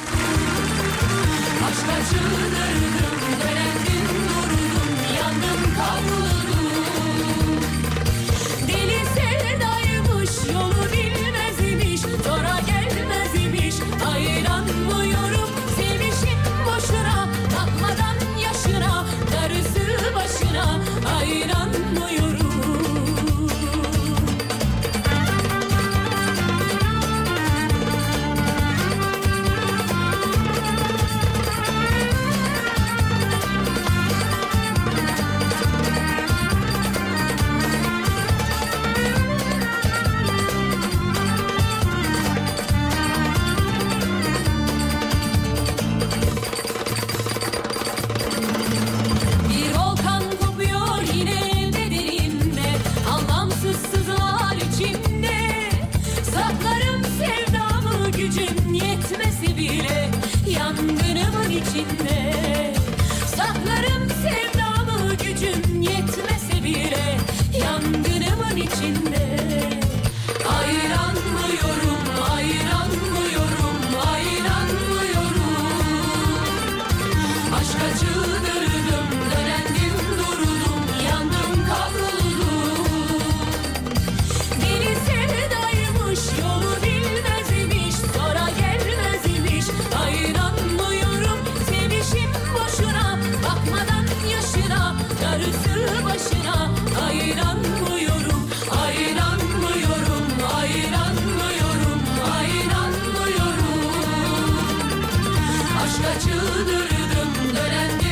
Aşka çıldırdım Dölendim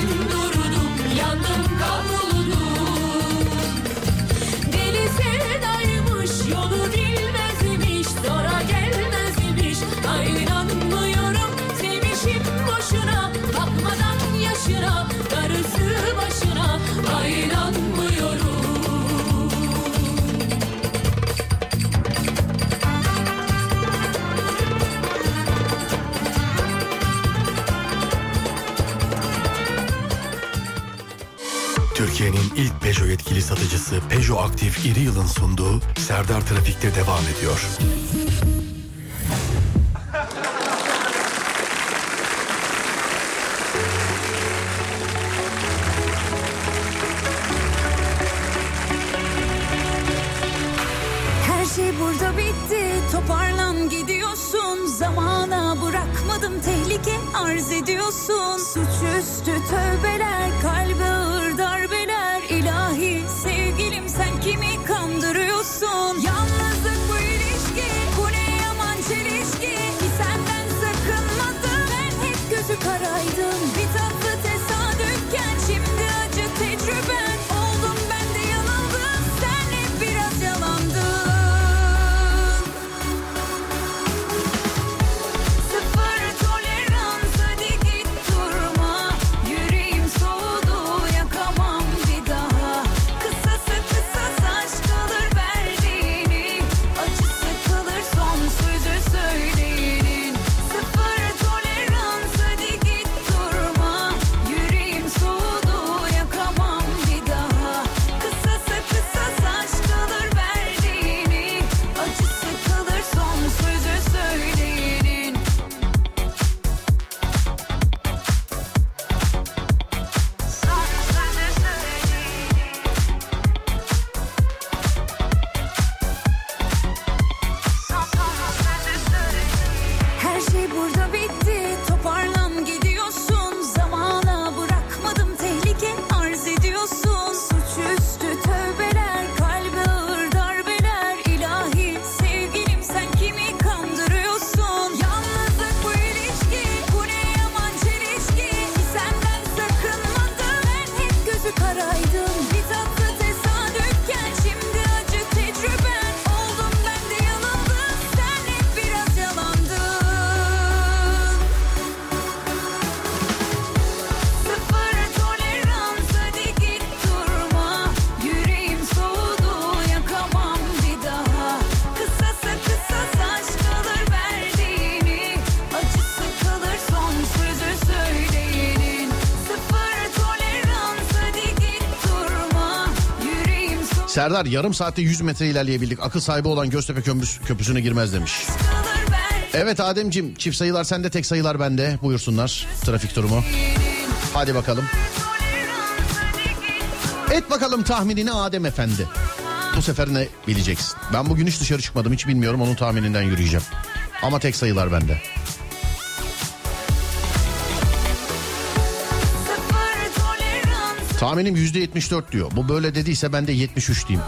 ilk Peugeot yetkili satıcısı Peugeot Aktif İri Yıl'ın sunduğu Serdar Trafik'te devam ediyor. Her şey burada bitti. Toparlan gidiyorsun. Zamana bırakmadım tehlike arz ediyorsun. Suçüstü tövbeler Serdar yarım saatte 100 metre ilerleyebildik. Akıl sahibi olan Göztepe köprüsü, köprüsüne girmez demiş. Evet Ademcim çift sayılar sende tek sayılar bende. Buyursunlar trafik durumu. Hadi bakalım. Et bakalım tahminini Adem Efendi. Bu sefer ne bileceksin? Ben bugün hiç dışarı çıkmadım hiç bilmiyorum onun tahmininden yürüyeceğim. Ama tek sayılar bende. Tahminim %74 diyor. Bu böyle dediyse ben de 73 diyeyim.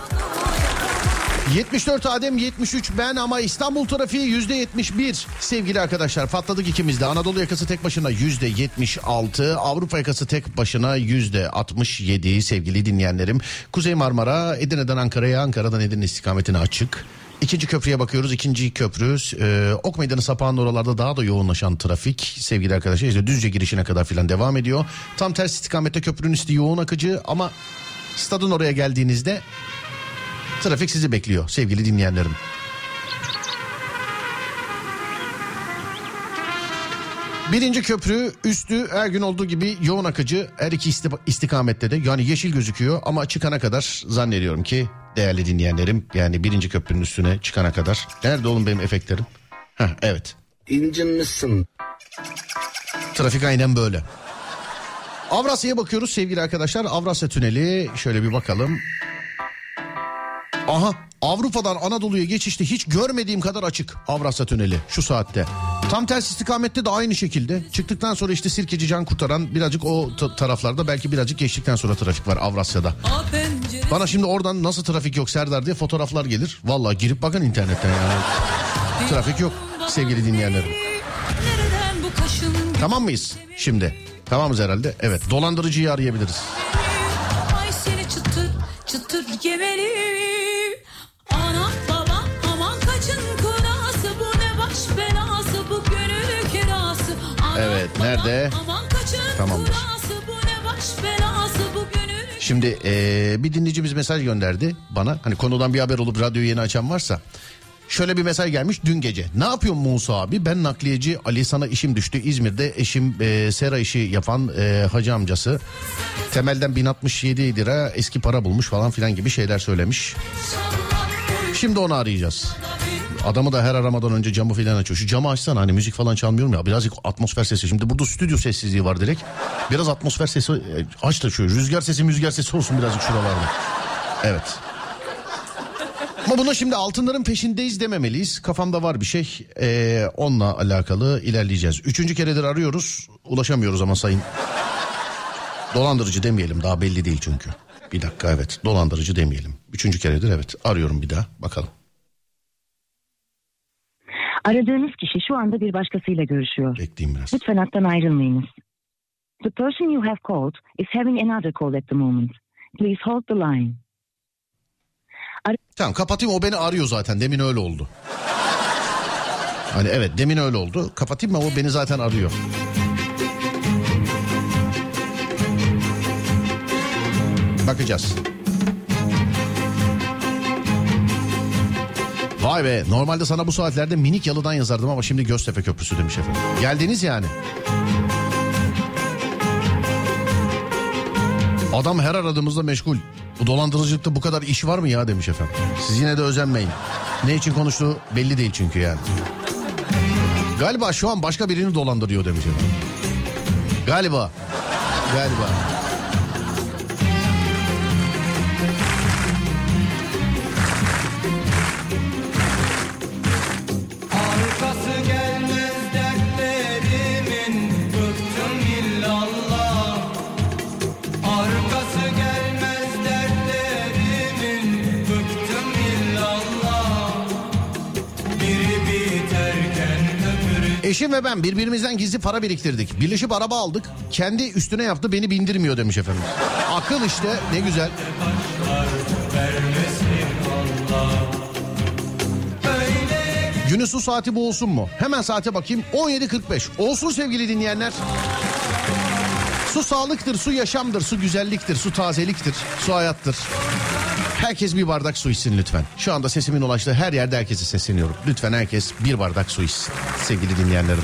74 Adem 73 ben ama İstanbul trafiği %71 sevgili arkadaşlar patladık ikimiz de. Anadolu yakası tek başına %76 Avrupa yakası tek başına %67 sevgili dinleyenlerim. Kuzey Marmara Edirne'den Ankara'ya Ankara'dan Edirne istikametine açık İkinci köprüye bakıyoruz. İkinci köprü e, Ok Meydanı sapağının oralarda daha da yoğunlaşan trafik sevgili arkadaşlar. işte Düzce girişine kadar filan devam ediyor. Tam ters istikamette köprünün üstü yoğun akıcı ama stadın oraya geldiğinizde trafik sizi bekliyor sevgili dinleyenlerim. Birinci köprü üstü her gün olduğu gibi yoğun akıcı her iki isti- istikamette de yani yeşil gözüküyor ama çıkana kadar zannediyorum ki değerli dinleyenlerim yani birinci köprünün üstüne çıkana kadar. Nerede oğlum benim efektlerim? Heh, evet İncinmişsin. trafik aynen böyle. Avrasya'ya bakıyoruz sevgili arkadaşlar. Avrasya Tüneli şöyle bir bakalım. Aha Avrupa'dan Anadolu'ya geçişte hiç görmediğim kadar açık Avrasya Tüneli şu saatte. Tam ters istikamette de aynı şekilde. Çıktıktan sonra işte Sirkeci Can Kurtaran birazcık o ta- taraflarda belki birazcık geçtikten sonra trafik var Avrasya'da. Bana şimdi oradan nasıl trafik yok Serdar diye fotoğraflar gelir. Vallahi girip bakın internetten yani. Trafik yok sevgili dinleyenlerim. Tamam mıyız şimdi? Tamamız herhalde. Evet dolandırıcıyı arayabiliriz. Ay seni çıtır çıtır yemeli Ana baba aman kaçın kurası Bu ne baş belası bu gönül kirası Ana, Evet, nerede? Aman kaçın Tamamdır. kurası Bu ne baş belası bu gönül Şimdi eee, bir dinleyicimiz mesaj gönderdi bana. Hani konudan bir haber olup radyoyu yeni açan varsa. Şöyle bir mesaj gelmiş dün gece. Ne yapıyorsun Musa abi? Ben nakliyeci Ali sana işim düştü. İzmir'de eşim eee, sera işi yapan eee, hacı amcası. Temelden 1067 lira eski para bulmuş falan filan gibi şeyler söylemiş. Şimdi onu arayacağız. Adamı da her aramadan önce camı filan açıyor. Şu camı açsana hani müzik falan çalmıyorum ya. Birazcık atmosfer sesi. Şimdi burada stüdyo sessizliği var direkt. Biraz atmosfer sesi e, aç da şu rüzgar sesi müzgar sesi olsun birazcık şuralarda. Evet. Ama buna şimdi altınların peşindeyiz dememeliyiz. Kafamda var bir şey. Ee, onunla alakalı ilerleyeceğiz. Üçüncü keredir arıyoruz. Ulaşamıyoruz ama sayın. Dolandırıcı demeyelim daha belli değil çünkü. Bir dakika evet dolandırıcı demeyelim. Üçüncü keredir evet arıyorum bir daha bakalım. Aradığınız kişi şu anda bir başkasıyla görüşüyor. Bekleyeyim biraz. Lütfen hattan ayrılmayınız. The person you have called is having another call at the moment. Please hold the line. Tamam kapatayım o beni arıyor zaten demin öyle oldu. Hani evet demin öyle oldu. Kapatayım mı o beni zaten arıyor. Bakacağız. Vay be normalde sana bu saatlerde minik yalıdan yazardım ama şimdi Göztepe Köprüsü demiş efendim. Geldiniz yani. Adam her aradığımızda meşgul. Bu dolandırıcılıkta bu kadar iş var mı ya demiş efendim. Siz yine de özenmeyin. Ne için konuştuğu belli değil çünkü yani. Galiba şu an başka birini dolandırıyor demiş efendim. Galiba. Galiba. Eşim ve ben birbirimizden gizli para biriktirdik. Birleşip araba aldık. Kendi üstüne yaptı beni bindirmiyor demiş efendim. Akıl işte ne güzel. su saati bu olsun mu? Hemen saate bakayım. 17.45. Olsun sevgili dinleyenler. Su sağlıktır, su yaşamdır, su güzelliktir, su tazeliktir, su hayattır. Herkes bir bardak su içsin lütfen. Şu anda sesimin ulaştığı her yerde herkese sesleniyorum. Lütfen herkes bir bardak su içsin sevgili dinleyenlerim.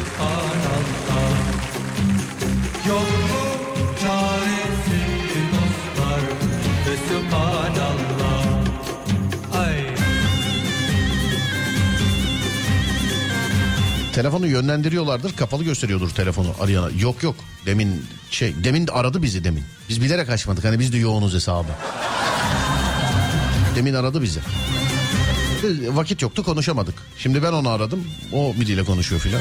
Telefonu yönlendiriyorlardır, kapalı gösteriyordur telefonu arayana. Yok yok. Demin şey, demin de aradı bizi demin. Biz bilerek açmadık. Hani biz de yoğunuz hesabı. Demin aradı bizi. Biz- Vakit yoktu konuşamadık. Şimdi ben onu aradım. O biriyle konuşuyor filan.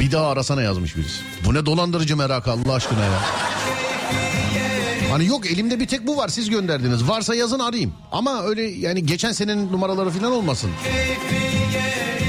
Bir daha arasana yazmış birisi. Bu ne dolandırıcı merakı Allah aşkına ya. Hani yok elimde bir tek bu var siz gönderdiniz. Varsa yazın arayayım. Ama öyle yani geçen senenin numaraları falan olmasın. keyfi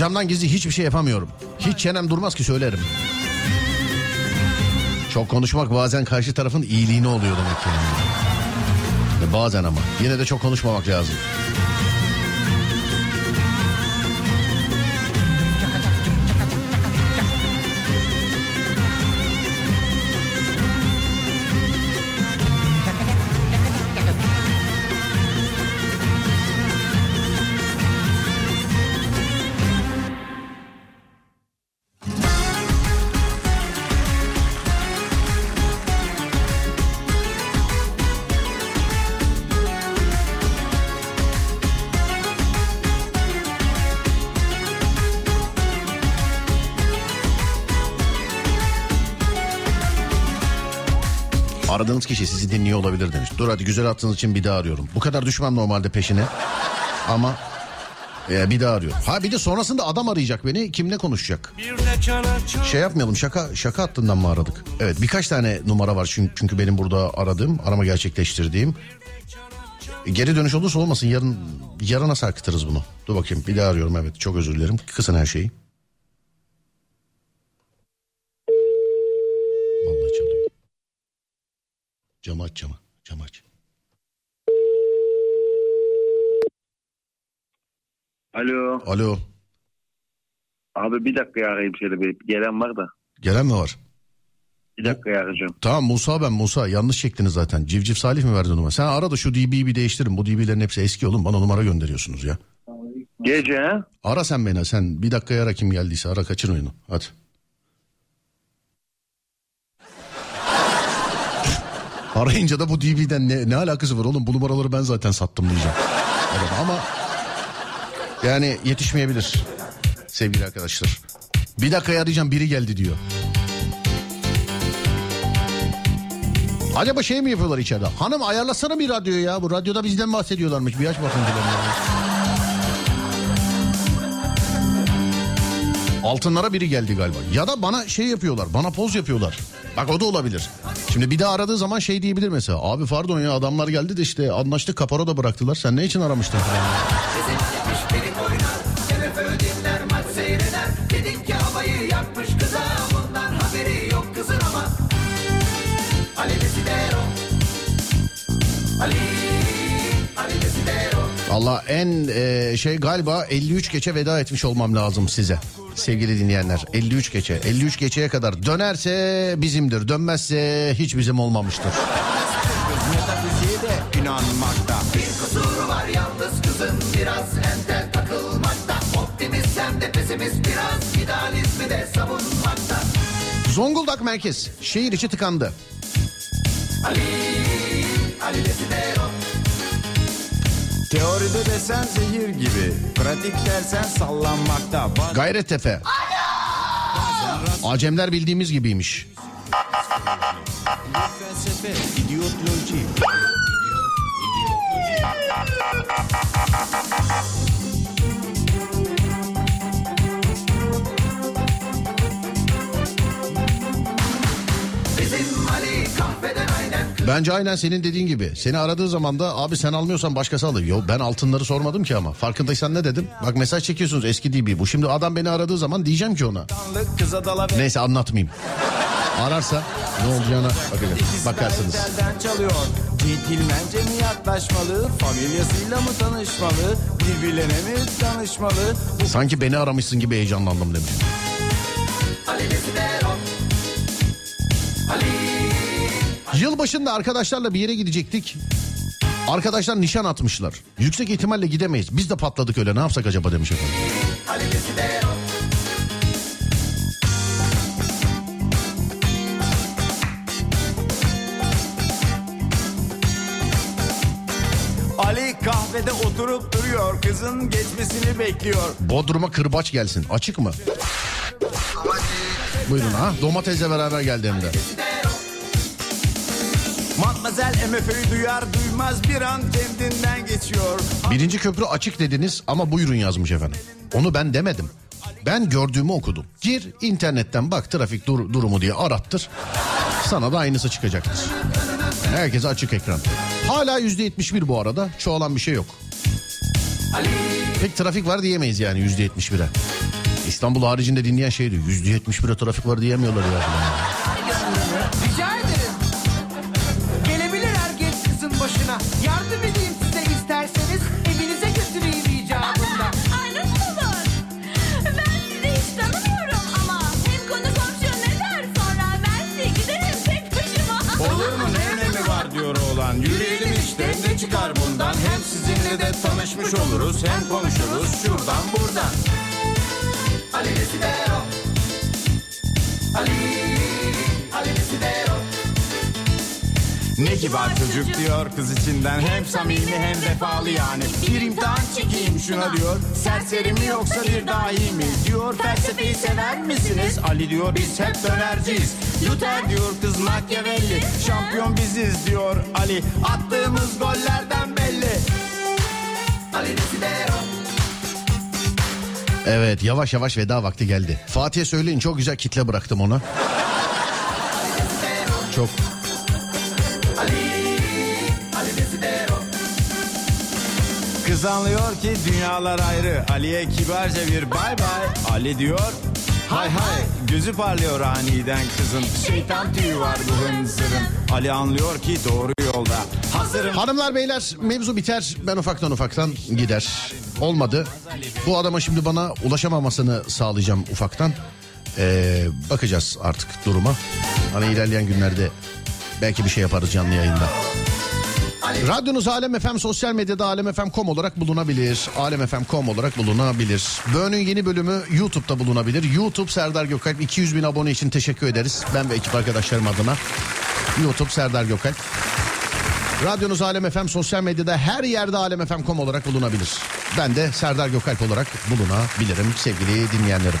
Kocamdan gizli hiçbir şey yapamıyorum. Hiç çenem durmaz ki söylerim. Çok konuşmak bazen karşı tarafın iyiliğine oluyor demek yani. Ve Bazen ama. Yine de çok konuşmamak lazım. Aradığınız kişi sizi dinliyor olabilir demiş. Dur hadi güzel attığınız için bir daha arıyorum. Bu kadar düşmem normalde peşine. Ama e, bir daha arıyorum. Ha bir de sonrasında adam arayacak beni. Kimle konuşacak? Şey yapmayalım şaka şaka hattından mı aradık? Evet birkaç tane numara var çünkü, çünkü benim burada aradığım arama gerçekleştirdiğim. E, Geri dönüş olursa olmasın yarın yarına sarkıtırız bunu. Dur bakayım bir daha arıyorum evet çok özür dilerim. Kısın her şeyi. Vallahi çalıyor. Camı aç camı. Camı aç. Alo. Alo. Abi bir dakika arayayım şöyle bir. Gelen var da. Gelen mi var? Bir dakika arayacağım. Tamam Musa ben Musa yanlış çektiniz zaten. Civciv Salih mi verdi numara? Sen ara da şu DB'yi bir değiştirin. Bu DB'lerin hepsi eski oğlum. Bana numara gönderiyorsunuz ya. Gece ha? Ara sen beni sen bir dakika ara kim geldiyse ara kaçırmayın onu. Hadi. Arayınca da bu DB'den ne, ne alakası var oğlum bu numaraları ben zaten sattım diyeceğim. Evet, ama yani yetişmeyebilir sevgili arkadaşlar. Bir dakika arayacağım biri geldi diyor. Acaba şey mi yapıyorlar içeride? Hanım ayarlasana bir radyo ya. Bu radyoda bizden bahsediyorlarmış. Bir aç bakın. Altınlara biri geldi galiba. Ya da bana şey yapıyorlar. Bana poz yapıyorlar. Bak o da olabilir. Şimdi bir daha aradığı zaman şey diyebilir mesela. Abi pardon ya adamlar geldi de işte anlaştık kaparo da bıraktılar. Sen ne için aramıştın Allah en e, şey galiba 53 geçe veda etmiş olmam lazım size. Sevgili dinleyenler 53 geçe 53 geçeye kadar dönerse bizimdir dönmezse hiç bizim olmamıştır. İnanmakta. Bir kusuru var yalnız kızın biraz entel takılmakta. Optimist hem de pesimist biraz idealizmi de savunmakta. Zonguldak merkez şehir içi tıkandı. Ali, Ali Desidero. Teoride desen zehir gibi, pratik dersen sallanmakta. Bak Gayrettepe. Acemler bildiğimiz gibiymiş. felsefe, idiotloji. Bence aynen senin dediğin gibi. Seni aradığı zaman da abi sen almıyorsan başkası alır. Yo ben altınları sormadım ki ama. Farkındaysan ne dedim? Bak mesaj çekiyorsunuz eski DB bu. Şimdi adam beni aradığı zaman diyeceğim ki ona. Neyse anlatmayayım. Ararsa ne olacağına bakacağım. Bakarsınız. Centilmence mi yaklaşmalı, familyasıyla mı tanışmalı, birbirlerine mi danışmalı? Sanki beni aramışsın gibi heyecanlandım demiş. Ali, Yılbaşında arkadaşlarla bir yere gidecektik. Arkadaşlar nişan atmışlar. Yüksek ihtimalle gidemeyiz. Biz de patladık öyle ne yapsak acaba demiş efendim. Ali kahvede oturup duruyor, kızın geçmesini bekliyor. Bodrum'a kırbaç gelsin. Açık mı? Buyurun ha. Domatesle beraber geldi hem de. Matmazel MFÖ'yü duyar duymaz bir an kendinden geçiyor. Birinci köprü açık dediniz ama buyurun yazmış efendim. Onu ben demedim. Ben gördüğümü okudum. Gir internetten bak trafik dur- durumu diye arattır. Sana da aynısı çıkacaktır. Herkese açık ekran. Hala yüzde yetmiş bir bu arada. Çoğalan bir şey yok. Pek trafik var diyemeyiz yani yüzde yetmiş bire. İstanbul haricinde dinleyen şey diyor. Yüzde yetmiş bire trafik var diyemiyorlar ya. Oğlan. Yürüyelim işte ne çıkar bundan. Hem sizinle de tanışmış oluruz hem konuşuruz şuradan buradan. Ali Desidero. Ali, Ali Desidero. Ne kibar çocuk diyor kız içinden. Hem samimi hem vefalı yani. Bir imtihan çekeyim şuna diyor. Serseri mi yoksa bir dahi mi? Diyor felsefeyi sever misiniz? Ali diyor biz hep dönerciyiz. Luther diyor kız Machiavelli Şampiyon biziz. diyor Ali. Attığımız gollerden belli. Ali Desidero Evet yavaş yavaş veda vakti geldi. Fatih'e söyleyin çok güzel kitle bıraktım ona. Çok Kız anlıyor ki dünyalar ayrı Ali'ye kibarca bir bay bay Ali diyor hay hay Gözü parlıyor aniden kızın Şeytan tüyü var bu hınzırın Ali anlıyor ki doğru yolda Hazırım Hanımlar beyler mevzu biter ben ufaktan ufaktan gider. Olmadı. Bu adama şimdi bana ulaşamamasını sağlayacağım ufaktan. Ee, bakacağız artık duruma. Hani ilerleyen günlerde belki bir şey yaparız canlı yayında. Radyonuz Alem FM sosyal medyada alemfm.com olarak bulunabilir. Alemfm.com olarak bulunabilir. Böğünün yeni bölümü YouTube'da bulunabilir. YouTube Serdar Gökalp 200 bin abone için teşekkür ederiz. Ben ve ekip arkadaşlarım adına. YouTube Serdar Gökalp. Radyonuz Alem FM sosyal medyada her yerde alemfm.com olarak bulunabilir. Ben de Serdar Gökalp olarak bulunabilirim sevgili dinleyenlerim.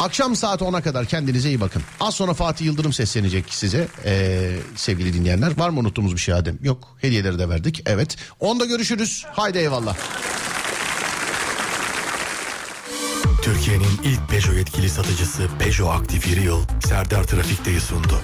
Akşam saat 10'a kadar kendinize iyi bakın. Az sonra Fatih Yıldırım seslenecek size ee, sevgili dinleyenler. Var mı unuttuğumuz bir şey Adem? Yok. Hediyeleri de verdik. Evet. Onda görüşürüz. Haydi eyvallah. Türkiye'nin ilk Peugeot yetkili satıcısı Peugeot Aktif Yıl Serdar Trafik'teyi sundu.